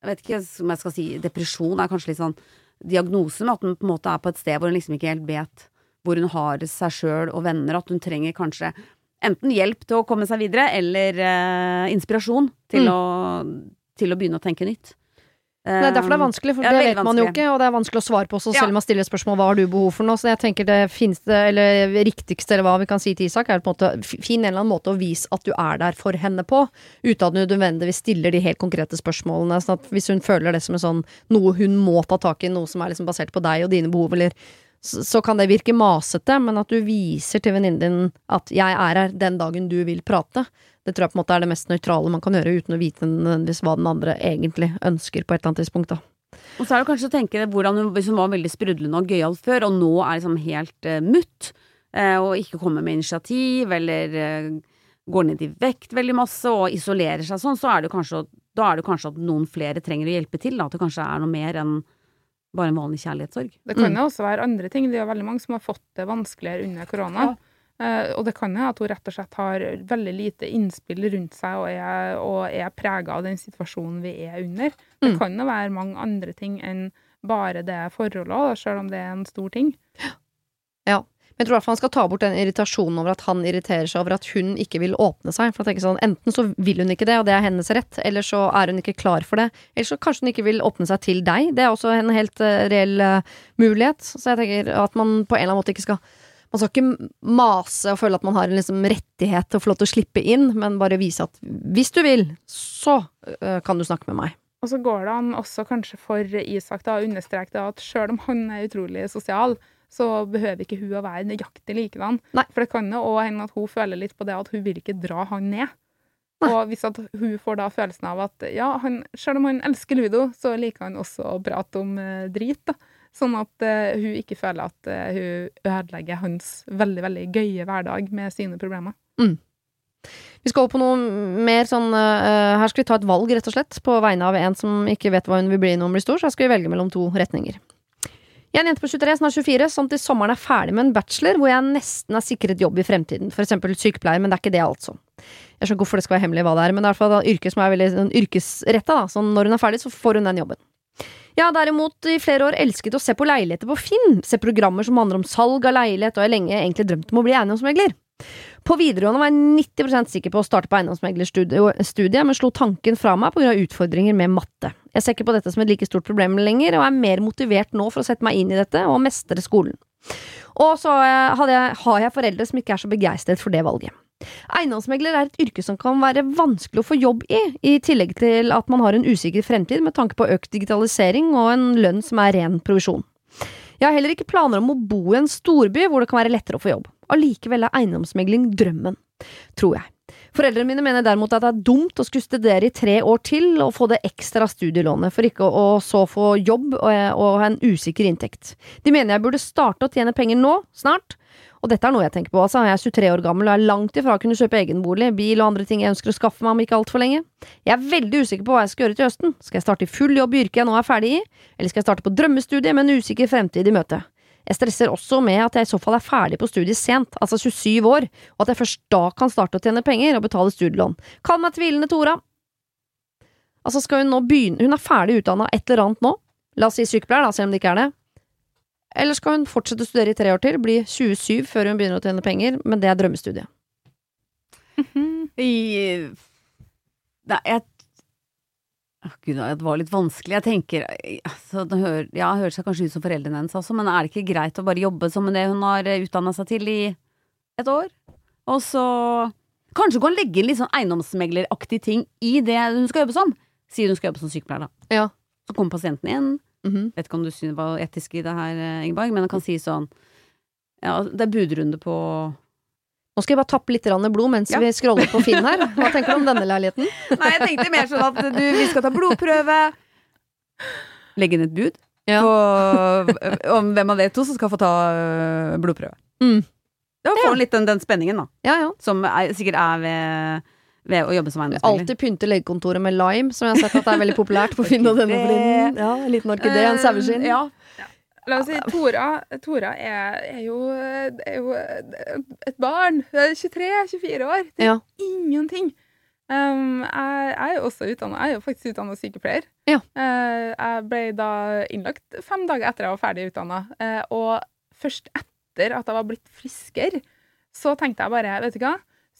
S2: Jeg vet ikke om jeg skal si depresjon, er kanskje litt sånn diagnose, men at hun på en måte er på et sted hvor hun liksom ikke helt vet hvor hun har seg sjøl og venner. At hun trenger kanskje enten hjelp til å komme seg videre, eller eh, inspirasjon til,
S1: Mm.
S2: å, til å begynne å tenke nytt.
S1: Det er derfor det er vanskelig, for det
S2: veldig
S1: vet man jo ikke, og det er vanskelig å svare på også, selv om man stiller spørsmål hva har du behov for nå. Så jeg tenker det fineste, eller riktigste, eller hva vi kan si til Isak, er på en måte finn en eller annen måte å vise at du er der for henne på, uten at du nødvendigvis stiller de helt konkrete spørsmålene. Sånn at hvis hun føler det som en sånn noe hun må ta tak i, noe som er liksom basert på deg og dine behov, eller så kan det virke masete, men at du viser til venninnen din at 'jeg er her den dagen du vil prate'. Det tror jeg på en måte er det mest nøytrale man kan gjøre, uten å vite nødvendigvis hva den andre egentlig ønsker på et eller annet tidspunkt. da.
S2: Og så er det kanskje å tenke hvordan hun, hvis hun var veldig sprudlende og gøyal før, og nå er liksom helt uh, mutt, uh, og ikke kommer med initiativ, eller uh, går ned i vekt veldig masse og isolerer seg sånn, så er det kanskje, da er det kanskje at noen flere trenger å hjelpe til, da, at det kanskje er noe mer enn bare en vanlig kjærlighetssorg.
S3: Det kan
S1: Mm.
S3: jo også være andre ting. Det er jo veldig mange som har fått det vanskeligere under korona. Eh, og det kan jo at hun rett og slett har veldig lite innspill rundt seg og er, og er prega av den situasjonen vi er under. Det
S1: Mm.
S3: kan jo være mange andre ting enn bare det forholdet, selv om det er en stor ting.
S1: Men jeg tror i hvert fall han skal ta bort den irritasjonen over at han irriterer seg over at hun ikke vil åpne seg. For jeg sånn, Enten så vil hun ikke det, og det er hennes rett, eller så er hun ikke klar for det. Eller så kanskje hun ikke vil åpne seg til deg. Det er også en helt eh, reell eh, mulighet. Så jeg tenker at man på en eller annen måte ikke skal Man skal ikke mase og føle at man har en liksom rettighet til å få lov til å slippe inn, men bare vise at hvis du vil, så øh, kan du snakke med meg.
S3: Og så går det an også kanskje for Isak da, å understreke at selv om han er utrolig sosial, så behøver ikke hun å være nøyaktig likedan.
S1: Nei.
S3: For det kan jo òg hende at hun føler litt på det at hun vil ikke dra han ned. Og hvis at hun får da følelsen av at ja, han, selv om han elsker ludo, så liker han også å prate om eh, drit. da. Sånn at eh, hun ikke føler at eh, hun ødelegger hans veldig veldig gøye hverdag med sine problemer.
S1: Vi skal over på noe mer sånn uh, Her skal vi ta et valg, rett og slett, på vegne av en som ikke vet hva hun vil bli når hun blir stor, så her skal vi velge mellom to retninger. Jeg er en jente på 23, snart 24, som til sommeren er ferdig med en bachelor hvor jeg nesten er sikret jobb i fremtiden, for eksempel sykepleier, men det er ikke det, altså. Jeg skjønner ikke hvorfor det skal være hemmelig hva det er, men det er i hvert fall yrke som er veldig sånn, yrkesretta, da, så når hun er ferdig, så får hun den jobben. Jeg har derimot i flere år elsket å se på leiligheter på Finn, se programmer som handler om salg av leilighet, og jeg har lenge egentlig drømt om å bli eiendomsmegler. På videregående var jeg 90% sikker på å starte på eiendomsmeglerstudiet, men slo tanken fra meg pga. utfordringer med matte. Jeg ser ikke på dette som et like stort problem lenger, og er mer motivert nå for å sette meg inn i dette og mestre skolen. Og så eh, har jeg foreldre som ikke er så begeistret for det valget. Eiendomsmegler er et yrke som kan være vanskelig å få jobb i, i tillegg til at man har en usikker fremtid med tanke på økt digitalisering og en lønn som er ren provisjon. Jeg har heller ikke planer om å bo i en storby hvor det kan være lettere å få jobb. Allikevel er eiendomsmegling drømmen, tror jeg. Foreldrene mine mener derimot at det er dumt å skulle studere i tre år til og få det ekstra studielånet, for ikke å så få jobb og, ha en usikker inntekt. De mener jeg burde starte å tjene penger nå, snart, og dette er noe jeg tenker på, altså. Jeg er 23 år gammel og er langt ifra å kunne kjøpe egen bolig, bil og andre ting jeg ønsker å skaffe meg om ikke altfor lenge. Jeg er veldig usikker på hva jeg skal gjøre til høsten. Skal jeg starte i full jobb i yrket jeg nå er ferdig i, eller skal jeg starte på drømmestudiet med en usikker fremtid i møte? Jeg stresser også med at jeg i så fall er ferdig på studiet sent, altså 27 år, og at jeg først da kan starte å tjene penger og betale studielån. Kall meg tvilende Tora. Altså, skal hun nå begynne Hun er ferdig utdanna et eller annet nå, la oss si sykepleier, da, selv om det ikke er det. Eller skal hun fortsette å studere i tre år til, bli 27 før hun begynner å tjene penger, men det er drømmestudiet.
S2: I, Nei, jeg Gud, det var litt vanskelig. Jeg tenker altså, det hører, Ja, det høres kanskje ut som foreldrene hennes også, men er det ikke greit å bare jobbe som det hun har utdanna seg til i et år? Og så Kanskje hun kan legge inn litt sånn eiendomsmegleraktig ting i det hun skal jobbe som. Sier hun skal jobbe som sykepleier, da.
S1: Ja.
S2: Så kommer pasienten inn.
S1: Mhm.
S2: Vet ikke om du synes det var etisk i det her, eh, Ingeborg, men han kan si sånn Ja, det er budrunde på
S1: Nå skal jeg bare tappe litt blod mens
S2: Ja.
S1: vi scroller på Finn her. Hva tenker du om denne leiligheten?
S2: Nei, jeg tenkte mer sånn at du, vi skal ta blodprøve. Legge inn et bud
S1: Ja.
S2: på om hvem av de to som skal få ta øh, blodprøve.
S1: Mm.
S2: Da får man litt den, den spenningen, da.
S1: Ja, ja.
S2: Som er, sikkert er ved, ved å jobbe som eiendomsmegler.
S1: Alltid pynte legekontoret med lime, som jeg har sett at er veldig populært på Finn og denne for. Ja, en liten orkidé, en saueskinn.
S2: Eh, Ja.
S3: La oss si Tora, Tora er, er, jo, er jo et barn. Er 23-24 år. Det er
S1: Ja.
S3: ingenting. Um, jeg, jeg er jo også utdannet, jeg er jo faktisk utdannet sykepleier.
S1: Ja.
S3: Uh, jeg ble da innlagt fem dager etter jeg var ferdig utdanna. og først etter at jeg var blitt friskere, så tenkte jeg bare, vet du hva,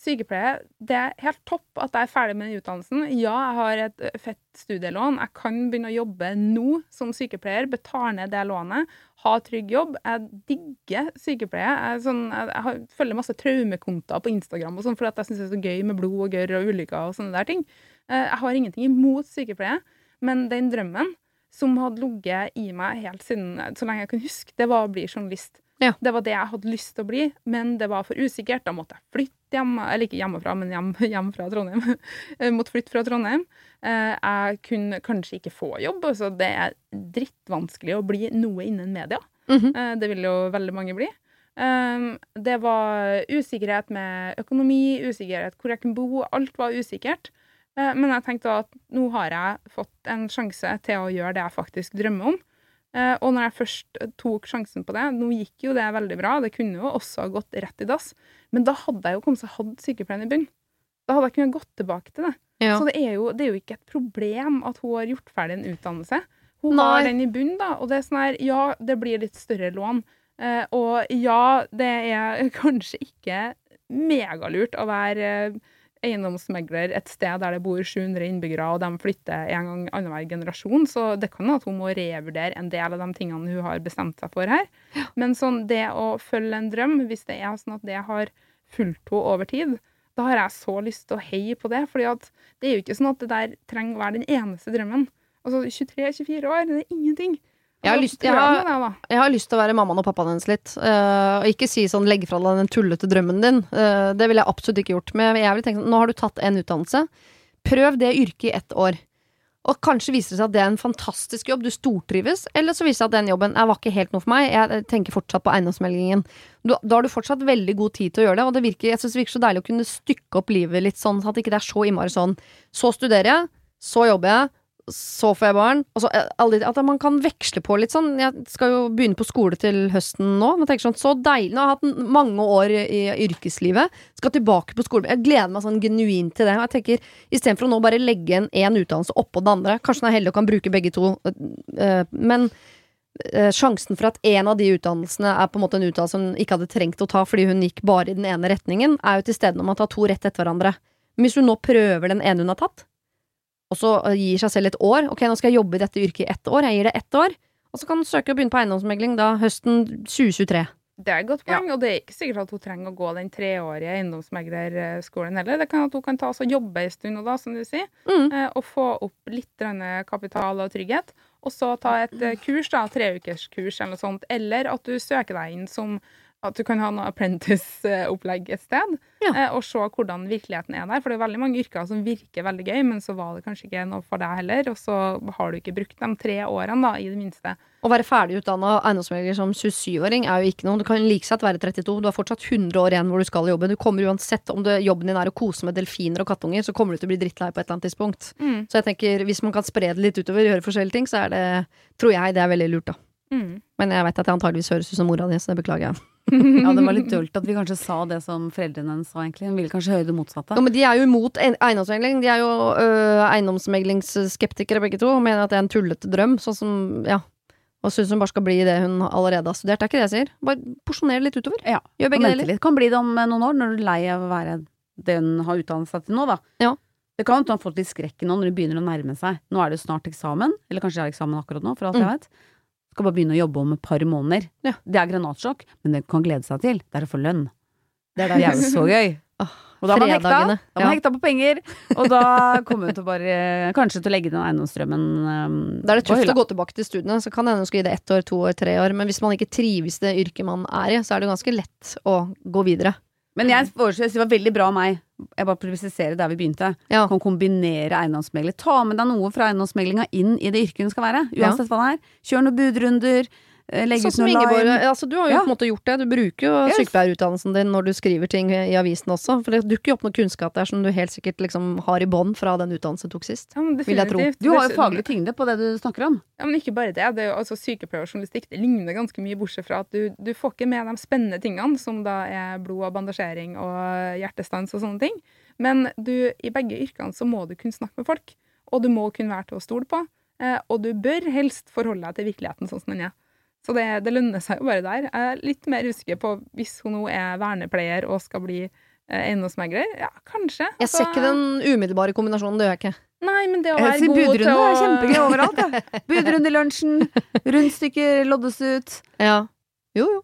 S3: sykepleie, det er helt topp at jeg er ferdig med den utdannelsen. Ja, jeg har et fett studielån. Jeg kan begynne å jobbe nå som sykepleier, betale ned det lånet, ha trygg jobb. Jeg digger sykepleie. Jeg, sånn, jeg, har, følger masse traumekonter på Instagram og sånn, fordi jeg syns det er så gøy med blod og gørr og ulykker og sånne der ting. Eh, Jeg har ingenting imot sykepleie, men den drømmen som hadde ligget i meg helt siden så lenge jeg kan huske, det var å bli journalist.
S1: Ja.
S3: Det var det jeg hadde lyst til å bli, men det var for usikkert. Da måtte jeg flytte hjemme, eller ikke hjemmefra, men hjem, hjem fra Trondheim. Jeg måtte flytte fra Trondheim. Eh, Jeg kunne kanskje ikke få jobb. Altså det er drittvanskelig å bli noe innen media.
S1: Mhm.
S3: Eh, Det vil jo veldig mange bli. Um, det var usikkerhet med økonomi, usikkerhet hvor jeg kunne bo. Alt var usikkert. Eh, men jeg tenkte at nå har jeg fått en sjanse til å gjøre det jeg faktisk drømmer om. Eh, og når jeg først tok sjansen på det Nå gikk jo det veldig bra, det kunne jo også ha gått rett i dass, men da hadde jeg jo kommet til å ha sykepleien i bunn. Da hadde jeg kunnet gått tilbake til det.
S1: Ja.
S3: Så det er, jo, det er jo ikke et problem at hun har gjort ferdig en utdannelse. Hun
S1: Nei.
S3: har den i bunn, da, og det er sånn her Ja, det blir litt større lån. Eh, og ja, det er kanskje ikke megalurt å være eh, eiendomsmegler et sted der det bor 700 innbyggere, og de flytter en gang annenhver generasjon, så det kan hende at hun må revurdere en del av de tingene hun har bestemt seg for her. Men sånn, det å følge en drøm, hvis det er sånn at det har fulgt henne over tid, da har jeg så lyst til å heie på det. fordi at det er jo ikke sånn at det der trenger å være den eneste drømmen. Altså 23-24 år, det er ingenting.
S1: Jeg har lyst- jeg har-. Jeg har lyst til å være mammaen og pappaen hennes litt. Uh, og ikke si sånn 'legg fra deg den tullete drømmen din'. Uh, det ville jeg absolutt ikke gjort. Men jeg vil tenke sånn, nå har du tatt en utdannelse. Prøv det yrket i ett år. Og kanskje viser det seg at det er en fantastisk jobb, du stortrives. Eller så viser det seg at den jobben jeg var ikke helt noe for meg. Jeg tenker fortsatt på eiendomsmeldingen. Da har du fortsatt veldig god tid til å gjøre det, og det virker, jeg synes det virker så deilig å kunne stykke opp livet litt sånn at ikke det er så innmari sånn Så studerer jeg, så jobber jeg, så får jeg barn. Så, eh, at man kan veksle på litt sånn. Jeg skal jo begynne på skole til høsten nå. Men tenker sånn, så deilig. Nå har jeg hatt mange år i, yrkeslivet. Skal tilbake på skole. Jeg gleder meg sånn genuint til det. Og jeg tenker, Istedenfor å nå bare legge en én utdannelse oppå den andre. Kanskje den er heldig og kan bruke begge to. eh, Men eh, sjansen for at en av de utdannelsene er på en måte en utdannelse hun ikke hadde trengt å ta fordi hun gikk bare i den ene retningen, er jo til stede når man tar to rett etter hverandre. Men hvis hun nå prøver den ene hun har tatt, og så eh, gir seg selv et år Ok, nå skal jeg jobbe i dette yrket i ett år. Jeg gir det ett år. Og så kan hun søke å begynne på eiendomsmegling da høsten 2023.
S3: Det er et godt poeng, og det er ikke sikkert at hun trenger å gå den treårige eiendomsmeglerskolen heller. Det kan at hun kan ta og jobbe en stund, og da, som du sier,
S1: Mm.
S3: eh, og få opp litt grann kapital og trygghet. Og så ta et eh, kurs, da, treukerskurs eller noe sånt. Eller at du søker deg inn som at du kan ha noe apprentice-opplegg et sted,
S1: Ja.
S3: eh, og se hvordan virkeligheten er der. For det er veldig mange yrker som virker veldig gøy, men så var det kanskje ikke noe for deg heller. Og så har du ikke brukt de tre årene, da, i det minste.
S1: Å være ferdig utdanna eiendomsmegler som 27-åring er jo ikke noe. Du kan like sett være 32. Du har fortsatt 100 år igjen hvor du skal jobbe. Du kommer uansett Om det, jobben din er å kose med delfiner og kattunger, så kommer du til å bli drittlei på et eller annet tidspunkt.
S3: Mm.
S1: Så jeg tenker, hvis man kan spre det litt utover, gjøre forskjellige ting, så er det Tror jeg det er veldig lurt, da.
S3: Mm.
S1: Men jeg vet at jeg antageligvis høres ut som mora di, så det beklager jeg.
S2: Ja, det var litt dølt at vi kanskje sa det som foreldrene hennes sa, egentlig. Hun ville kanskje høre det motsatte.
S1: Ja, men de er jo imot eiendomsmegling. De er jo øh, eiendomsmeglingsskeptikere begge to, og mener at det er en tullete drøm. Sånn som, ja Og syns hun bare skal bli det hun allerede har studert. Det er ikke det jeg sier. Bare porsjoner litt utover.
S2: Ja,
S1: Gjør begge deler.
S2: litt. Kan bli det om eh, noen år, når du er lei av å være det hun har utdannet seg til nå, da.
S1: Ja.
S2: Det kan jo har fått litt skrekk nå når hun begynner å nærme seg. Nå er det jo snart eksamen, eller kanskje det er eksamen akkurat nå, for alt jeg
S1: Mm.
S2: vet. Skal bare begynne å jobbe om et par måneder.
S1: Ja.
S2: Det er granatsjokk, men det kan glede seg til. Det er å få lønn.
S1: Det er
S2: jo så gøy. Og da har man hekta. Da man hekta på penger, og da kommer hun til bare Kanskje til å legge den eiendomsdrømmen um,
S1: Da er det tøft å gå tilbake til studiene. Så kan det hende hun skal gi det ett år, to år, tre år. Men hvis man ikke trives i det yrket man er i, så er det ganske lett å gå videre.
S2: Men jeg foreslår, det var veldig bra av meg. Jeg bare presiserer der vi begynte.
S1: Ja.
S2: Kan kombinere eiendomsmegler. Ta med deg noe fra eiendomsmeglinga inn i det yrket hun skal være.
S1: Ja.
S2: Uansett hva det er. Kjør noen budrunder. Eh, Legg
S1: Sånn
S2: ut
S1: som
S2: noe
S1: Ingeborg. Altså, du har jo
S2: Ja.
S1: på en måte gjort det. Du bruker jo
S2: Yes.
S1: sykepleierutdannelsen din når du skriver ting i avisen også. For det dukker jo opp noe kunnskap der som du helt sikkert liksom har i bånn fra den utdannelsen du tok sist.
S3: Ja, men
S1: Vil jeg tro.
S2: Du har jo faglig tyngde på det du snakker om.
S3: Ja, men ikke bare det. det er jo, altså, sykepleier og journalistikk det ligner ganske mye, bortsett fra at du, du får ikke med de spennende tingene, som da er blod og bandasjering og hjertestans og sånne ting. Men du, i begge yrkene så må du kunne snakke med folk, og du må kunne være til å stole på. Eh, og du bør helst forholde deg til virkeligheten sånn som den er. Så det, det lønner seg jo bare der. Jeg er litt mer usikker på hvis hun nå er vernepleier og skal bli eh, eiendomsmegler. Ja, kanskje.
S1: Jeg ser
S3: Altså,
S1: ikke den umiddelbare kombinasjonen, det gjør jeg ikke.
S3: Nei, men det å være
S2: god
S3: god til å budrunde
S2: er kjempegøy overalt. Ja. Budrunde i lunsjen. Rundstykker loddes ut.
S1: Ja. Jo, jo.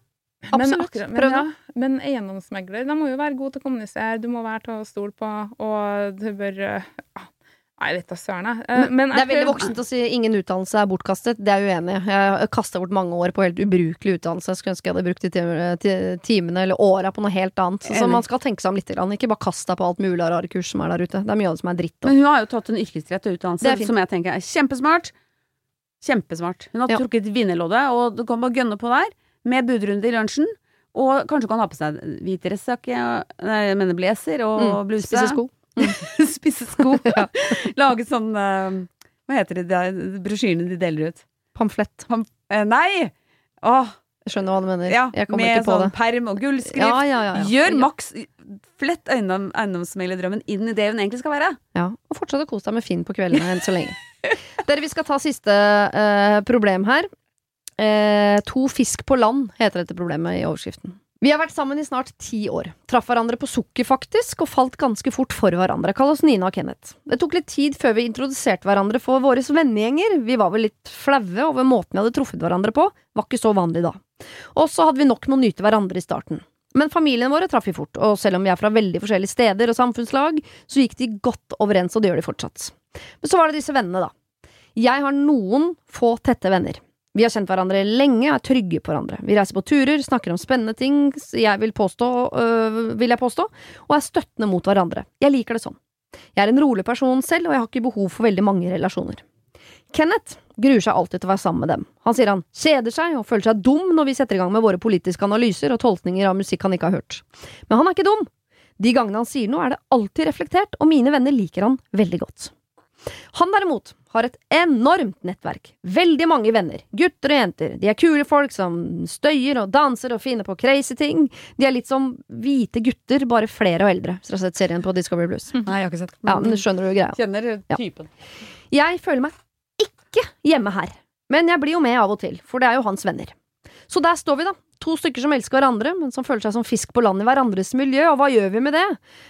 S1: Absolutt.
S3: men,
S1: Prøv
S3: ja, men eiendomsmegler de må jo være gode til å kommunisere, du må være til å stole på, og du bør eh, ja, Nei, jeg vet da søren, jeg. Eh, Men
S1: Det er veldig voksent å si ingen utdannelse er bortkastet. Det er jeg uenig i. Jeg kasta bort mange år på helt ubrukelig utdannelse. Jeg skulle ønske jeg hadde brukt de timene eller åra på noe helt annet. Så, så man skal tenke seg om litt. Ikke bare kast deg på alt mulig rare kurs som er der ute. Det er mye av det som er dritt.
S2: Men hun har jo tatt en yrkesrettet utdannelse som jeg tenker er kjempesmart. Kjempesmart. Hun har
S1: Ja.
S2: trukket vinnerloddet, og du kan bare gønne på der. Med budrunde i lunsjen. Og kanskje kan ha på seg hvit dressjakke, jeg mener blazer og
S1: Mm,
S2: bluse.
S1: Spise sko.
S2: Spisse sko. Lage sånn uh, Hva heter det, de brosjyrene de deler ut?
S1: Pamflett.
S2: Eh, nei! Åh,
S1: Jeg skjønner hva du mener.
S2: ja,
S1: jeg kommer
S2: med
S1: ikke på
S2: sånn
S1: det.
S2: perm og gullskrift.
S1: Ja, ja, ja, ja.
S2: Gjør
S1: ja.
S2: maks Flett eiendom, eiendomsmeglerdrømmen inn i det hun egentlig skal være.
S1: Ja, og fortsett å kose deg med Finn på kveldene enn så lenge. Dere, vi skal ta siste uh, problem her. Uh, to fisk på land heter dette problemet i overskriften. Vi har vært sammen i snart ti år. Traff hverandre på sukker, faktisk, og falt ganske fort for hverandre. Kall oss Nina og Kenneth. Det tok litt tid før vi introduserte hverandre for våre vennegjenger. Vi var vel litt flaue over måten vi hadde truffet hverandre på. Var ikke så vanlig da. Og så hadde vi nok med å nyte hverandre i starten. Men familiene våre traff vi fort, og selv om vi er fra veldig forskjellige steder og samfunnslag, så gikk de godt overens, og det gjør de fortsatt. Men så var det disse vennene, da. Jeg har noen få tette venner. Vi har kjent hverandre lenge og er trygge på hverandre. Vi reiser på turer, snakker om spennende ting jeg vil påstå, øh, vil jeg påstå, og er støttende mot hverandre. Jeg liker det sånn. Jeg er en rolig person selv, og jeg har ikke behov for veldig mange relasjoner. Kenneth gruer seg alltid til å være sammen med dem. Han sier han kjeder seg og føler seg dum når vi setter i gang med våre politiske analyser og tolkninger av musikk han ikke har hørt. Men han er ikke dum. De gangene han sier noe, er det alltid reflektert, og mine venner liker han veldig godt. Han derimot har et enormt nettverk. Veldig mange venner. Gutter og jenter. De er kule folk som støyer og danser og finner på crazy ting. De er litt som hvite gutter, bare flere og eldre. Hvis dere har sett serien på Discovery Blues.
S2: Nei, jeg har ikke sett
S1: Ja, men skjønner du greia.
S2: Kjenner
S1: Ja. Jeg føler meg ikke hjemme her, men jeg blir jo med av og til, for det er jo hans venner. Så der står vi, da. To stykker som elsker hverandre, men som føler seg som fisk på land i hverandres miljø, og hva gjør vi med det?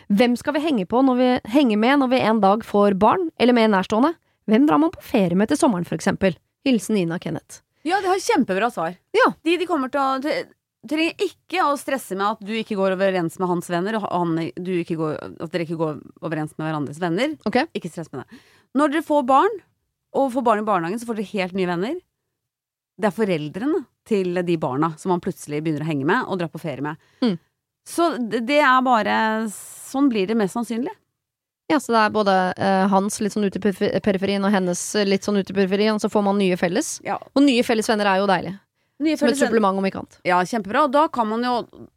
S1: Hvem skal vi henge, på når vi, henge med når vi en dag får barn, eller med en nærstående? Hvem drar man på ferie med til sommeren, for eksempel? Hilsen Nina Kenneth.
S2: Ja, de har kjempebra svar.
S1: Ja.
S2: De, de kommer til å trenger ikke å stresse med at du ikke går overens med hans venner, og han, går, at dere ikke går overens med hverandres venner.
S1: Okay.
S2: Ikke stress med det. Når dere får barn, og får barn i barnehagen, så får dere helt nye venner. Det er foreldrene til de barna som man plutselig begynner å henge med og dra på ferie med.
S1: Mm.
S2: Så det er bare Sånn blir det mest sannsynlig.
S1: Ja, så det er både uh, hans litt sånn ute i periferien og hennes litt sånn ute i periferien, og så får man nye felles.
S2: Ja.
S1: Og nye felles venner er jo deilig.
S2: Nye
S1: Som et supplement, om ikke annet.
S2: Ja, kjempebra. Og da kan man jo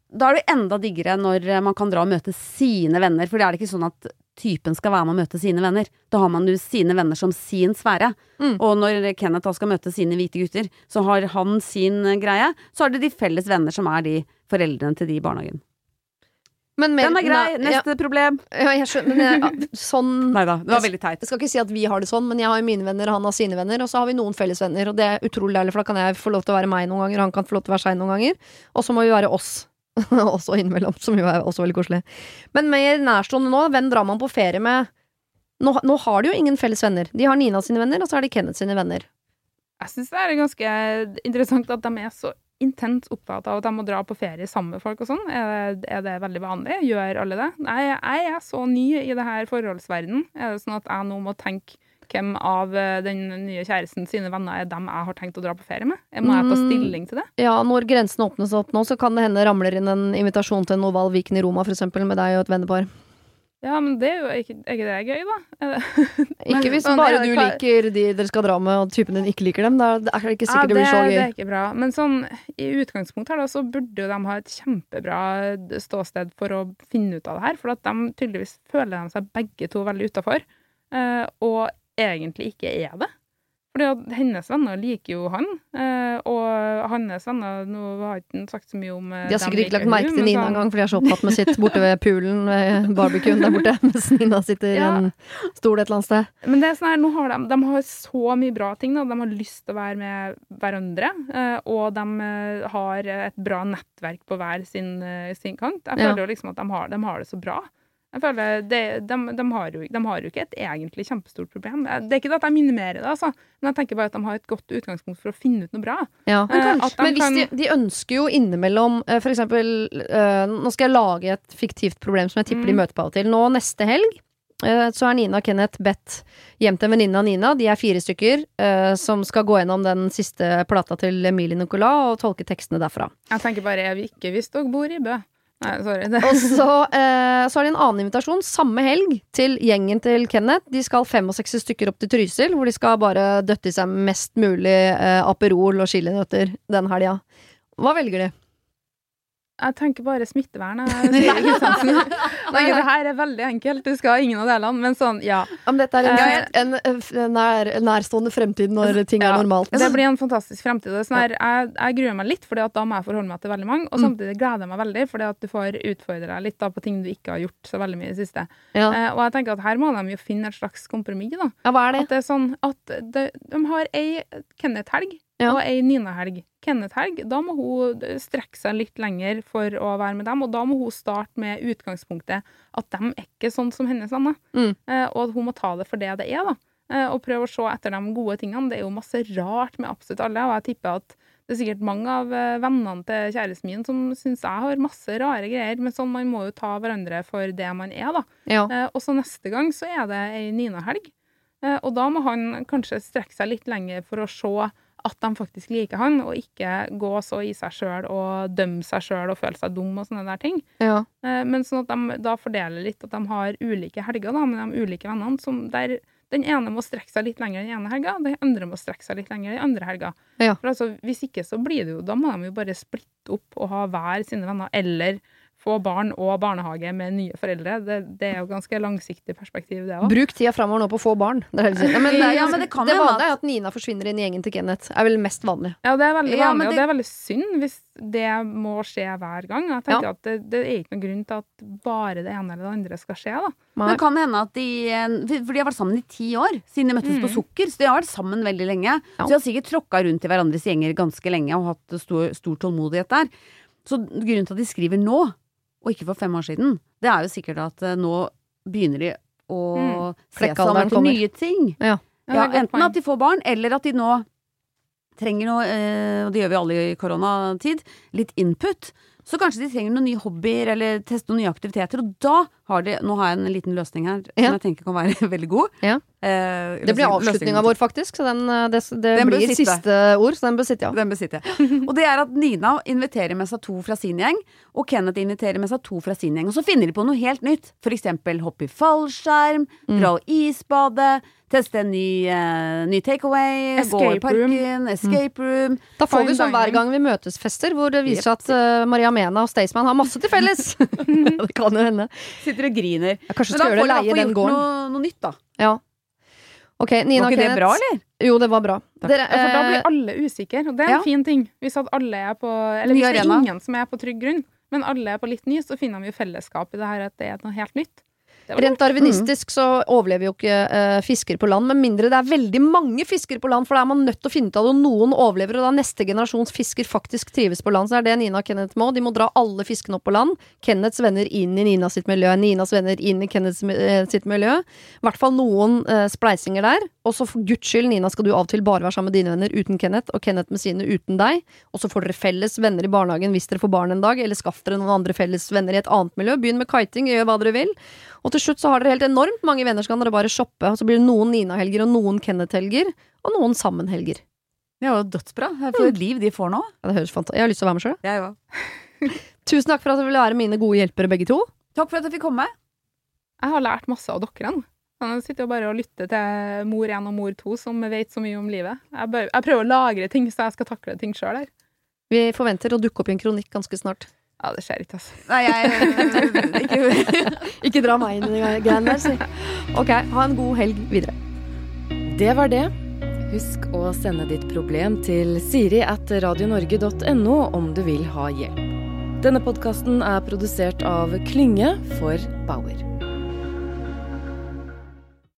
S2: Da er det enda diggere når man kan dra og møte sine venner, for det er det ikke sånn at typen skal være med og møte sine venner. Da har man jo sine venner som sin sfære.
S1: Mm.
S2: Og når Kenneth da skal møte sine hvite gutter, så har han sin eh, greie. Så har det de felles venner som er de foreldrene til de i barnehagen.
S1: Men mer-
S2: Den er grei.
S1: Nei,
S2: Neste problem.
S1: Ja, ja, jeg skjønner, men jeg, sånn
S2: Nei da, det var veldig teit.
S1: Jeg skal ikke si at vi har det sånn, men jeg har jo mine venner, han har sine venner, og så har vi noen felles venner, og det er utrolig deilig, for da kan jeg få lov til å være meg noen ganger, han kan få lov til å være seg noen ganger, og så må vi være oss. også innimellom, som jo er også veldig koselig. Men mer nærstående nå, hvem drar man på ferie med? Nå, nå har de jo ingen felles venner. De har Nina sine venner, og så har de Kenneth sine venner.
S3: Jeg syns det er ganske interessant at de er så intenst opptatt av at de må dra på ferie sammen med folk og sånn. Er, er det veldig vanlig? Gjør alle det? Nei, jeg er så ny i det her forholdsverden. Er det sånn at jeg nå må tenke hvem av eh, den nye kjæresten sine venner er dem jeg har tenkt å dra på ferie med? Må jeg ta
S1: Mm.
S3: stilling til det?
S1: Ja, når grensene åpnes opp nå, så kan det hende ramler inn en invitasjon til en oval Viken i Roma, for eksempel, med deg og et vennepar.
S3: Ja, men det er jo ikke, er ikke det gøy, da?
S1: Ikke hvis bare du liker de dere skal dra med, og typen din ikke liker dem. Da er det ikke sikkert
S3: Ja,
S1: det blir så
S3: Det er ikke bra. Men sånn, i utgangspunktet her da, så burde jo de ha et kjempebra ståsted for å finne ut av det her. For at de tydeligvis føler de seg begge to veldig utafor, og egentlig ikke er det. Fordi at hennes venner liker jo han, eh, og hans venner Nå har ikke han sagt så mye om eh,
S1: De har sikkert ikke lagt merke til Nina engang, for de er så opptatt med sitt borte ved poolen ved barbecuen der borte, mens Nina sitter i
S3: Ja.
S1: en stol et eller annet sted.
S3: Men det er sånn her, nå har de, de har så mye bra ting. Da. De har lyst til å være med hverandre. eh, Og de har et bra nettverk på hver sin, sin kant. Jeg føler jo liksom at de har, de har det så bra. Jeg føler det, de, de, har jo, de har jo ikke et egentlig kjempestort problem. Det er ikke det at jeg minimerer det, altså. men jeg tenker bare at de har et godt utgangspunkt for å finne ut noe bra.
S1: Ja.
S3: Eh, at de
S1: Men hvis de, de ønsker jo innimellom f.eks. For eksempel eh, Nå skal jeg lage et fiktivt problem som jeg tipper de
S3: Mm.
S1: møter på av og til. Nå neste helg eh, så er Nina og Kenneth bedt hjem til en venninne av Nina. De er fire stykker eh, som skal gå gjennom den siste plata til Emilie Nicolas og tolke tekstene derfra.
S3: Jeg tenker bare jeg vil ikke hvis dere bor i Bø. Nei, sorry.
S1: Og så, eh, så er det en annen invitasjon samme helg til gjengen til Kenneth. De skal 65 stykker opp til Trysil, hvor de skal bare døtte i seg mest mulig eh, Aperol og chilinøtter den helga. Hva velger de?
S3: Jeg tenker bare smittevern. Nei, det her er veldig enkelt. Du skal ha ingen av delene. Men sånn, ja.
S1: Ja, men dette er en,
S3: Eh,
S1: en, en, nær, nærstående fremtid når ting er normalt.
S3: Det blir en fantastisk fremtid. Sånn her, jeg, jeg gruer meg litt, for da må jeg forholde meg til veldig mange. Og
S1: Mm.
S3: samtidig gleder jeg meg veldig, fordi du får utfordre deg litt da, på ting du ikke har gjort så veldig mye i det siste.
S1: Ja.
S3: Eh, og jeg tenker at her må de jo finne et slags kompromiss. da.
S1: ja, hva er det?
S3: At det er sånn at de, de har ei Kenneth-helg
S1: Ja.
S3: og ei Nina-helg. Kenneth-helg, da må hun strekke seg litt lenger for å være med dem, og da må hun starte med utgangspunktet at de er ikke sånn som hennes venner,
S1: Mm.
S3: eh, og at hun må ta det for det det er, da. Eh, og prøve å se etter de gode tingene. Det er jo masse rart med absolutt alle, og jeg tipper at det er sikkert mange av eh, vennene til kjæresten min som syns jeg har masse rare greier, men sånn, man må jo ta hverandre for det man er, da.
S1: Ja.
S3: Eh, og så neste gang så er det ei Nina-helg. Og da må han kanskje strekke seg litt lenger for å se at de faktisk liker han, og ikke gå så i seg sjøl og dømme seg sjøl og føle seg dum og sånne der ting.
S1: ja.
S3: Eh, men sånn at de da fordeler litt, at de har ulike helger da, med de ulike vennene. Som der den ene må strekke seg litt lenger den ene helga, den andre må strekke seg litt lenger den andre helga.
S1: Ja.
S3: For altså, hvis ikke så blir det jo Da må de jo bare splitte opp og ha hver sine venner, eller få barn og barnehage med nye foreldre. Det, det er jo ganske langsiktig perspektiv, det òg.
S1: Bruk tida framover nå på å få barn. Det er ja. Men det, er,
S2: Ja, men det kan
S1: det vanlige er at Nina forsvinner inn i gjengen til Kenneth. er vel mest vanlig.
S3: Ja, det er veldig
S2: Ja,
S3: vanlig,
S2: men
S3: og
S2: det-
S3: er veldig synd hvis det må skje hver gang. Jeg tenker
S1: Ja.
S3: at det, det er ikke noen grunn til at bare det ene eller det andre skal skje, da.
S1: Men
S2: Det kan hende at de eh, For de har vært sammen i ti år, siden de møttes på Sukker. Så de har vært sammen veldig lenge.
S1: Ja.
S2: Så de har sikkert tråkka rundt i hverandres gjenger ganske lenge og hatt stor, stor tålmodighet der. Så grunnen til at de skriver nå, og ikke for fem år siden, det er jo sikkert at uh, nå begynner de å
S3: Mm.
S2: se seg etter nye ting.
S1: Ja.
S3: Ja,
S2: Ja, enten at de får barn, eller at de nå trenger noe, uh, og det gjør vi alle i koronatid, litt input. Så kanskje de trenger noen nye hobbyer eller teste noen nye aktiviteter. Og da har de Nå har jeg en liten løsning her
S1: Ja.
S2: som jeg tenker kan være veldig god.
S1: Ja.
S2: Eh,
S1: Det blir avslutninga vår, faktisk. Så den, eh, det, det
S2: Den
S1: blir
S2: sitte.
S1: siste ord, så den bør sitte, ja.
S2: Den besitter sitte. Og det er at Nina inviterer med seg to fra sin gjeng, og Kenneth inviterer med seg to fra sin gjeng. Og så finner de på noe helt nytt. For eksempel hoppe i fallskjerm,
S1: Mm.
S2: dra og isbade, teste en ny, uh, ny takeaway, gå i
S3: Escape room.
S2: parken, escape room.
S1: Da får vi sånn hver gang vi møtes fester, hvor det viser seg at uh, Maria Mena og Staysman har masse til felles. det kan jo hende.
S2: Sitter og griner.
S1: Jeg kanskje
S2: da
S1: skal gjøre det, leie den gården.
S2: noe, noe nytt, da.
S1: Ja. Ok, Nina
S2: Var ikke det
S1: Kenneth.
S2: bra, eller?
S1: Jo, det var bra. Dere,
S3: Ja, for da
S1: eh,
S3: blir alle usikre, og det er en
S2: ja.
S3: fin ting. Hvis at alle er på Eller hvis det er ingen som er på trygg grunn, men alle er på litt ny, så finner jo fellesskap i det her at det er noe helt nytt.
S1: Rent darwinistisk så overlever jo ikke uh, fisker på land, med mindre det er veldig mange fisker på land, for da er man nødt til å finne ut av det, noen overlever, og da neste generasjons fisker faktisk trives på land. Så er det Nina og Kenneth må. De må dra alle fiskene opp på land. Kenneths venner inn i Nina sitt miljø, Ninas venner inn i Kenneths uh, sitt miljø. I hvert fall noen uh, spleisinger der. Og så for guds skyld, Nina, skal du av og til bare være sammen med dine venner uten Kenneth, og Kenneth med sine uten deg. Og så får dere felles venner i barnehagen hvis dere får barn en dag, eller skaff dere noen andre felles venner i et annet miljø. Begynn med kiting, gjør hva dere vil. Og til slutt så har dere helt enormt mange venner, så kan dere bare shoppe. Og så blir det noen Nina-helger og noen Kenneth-helger, og noen sammen-helger.
S2: Det er jo dødsbra. For et liv de får nå.
S1: Ja, det høres fantastisk Jeg har lyst til å være med sjøl.
S2: Jeg Ja,
S1: Tusen takk for at dere ville være mine gode hjelpere, begge to.
S2: Takk for at jeg fikk komme.
S3: Jeg har lært masse av dere. Jeg sitter jo bare og lytter til mor 1 og mor 2, som vet så mye om livet. Jeg, bør, jeg prøver å lagre ting, så jeg skal takle ting sjøl her.
S1: Vi forventer å dukke opp i en kronikk ganske snart.
S3: Ja, det skjer ikke, altså.
S2: Nei, jeg ikke,
S1: Ikke dra meg inn i de greiene der, si. Ok, ha en god helg videre.
S6: Det var det. Husk å sende ditt problem til siri at radionorge.no om du vil ha hjelp. Denne podkasten er produsert av Klynge for Bauer.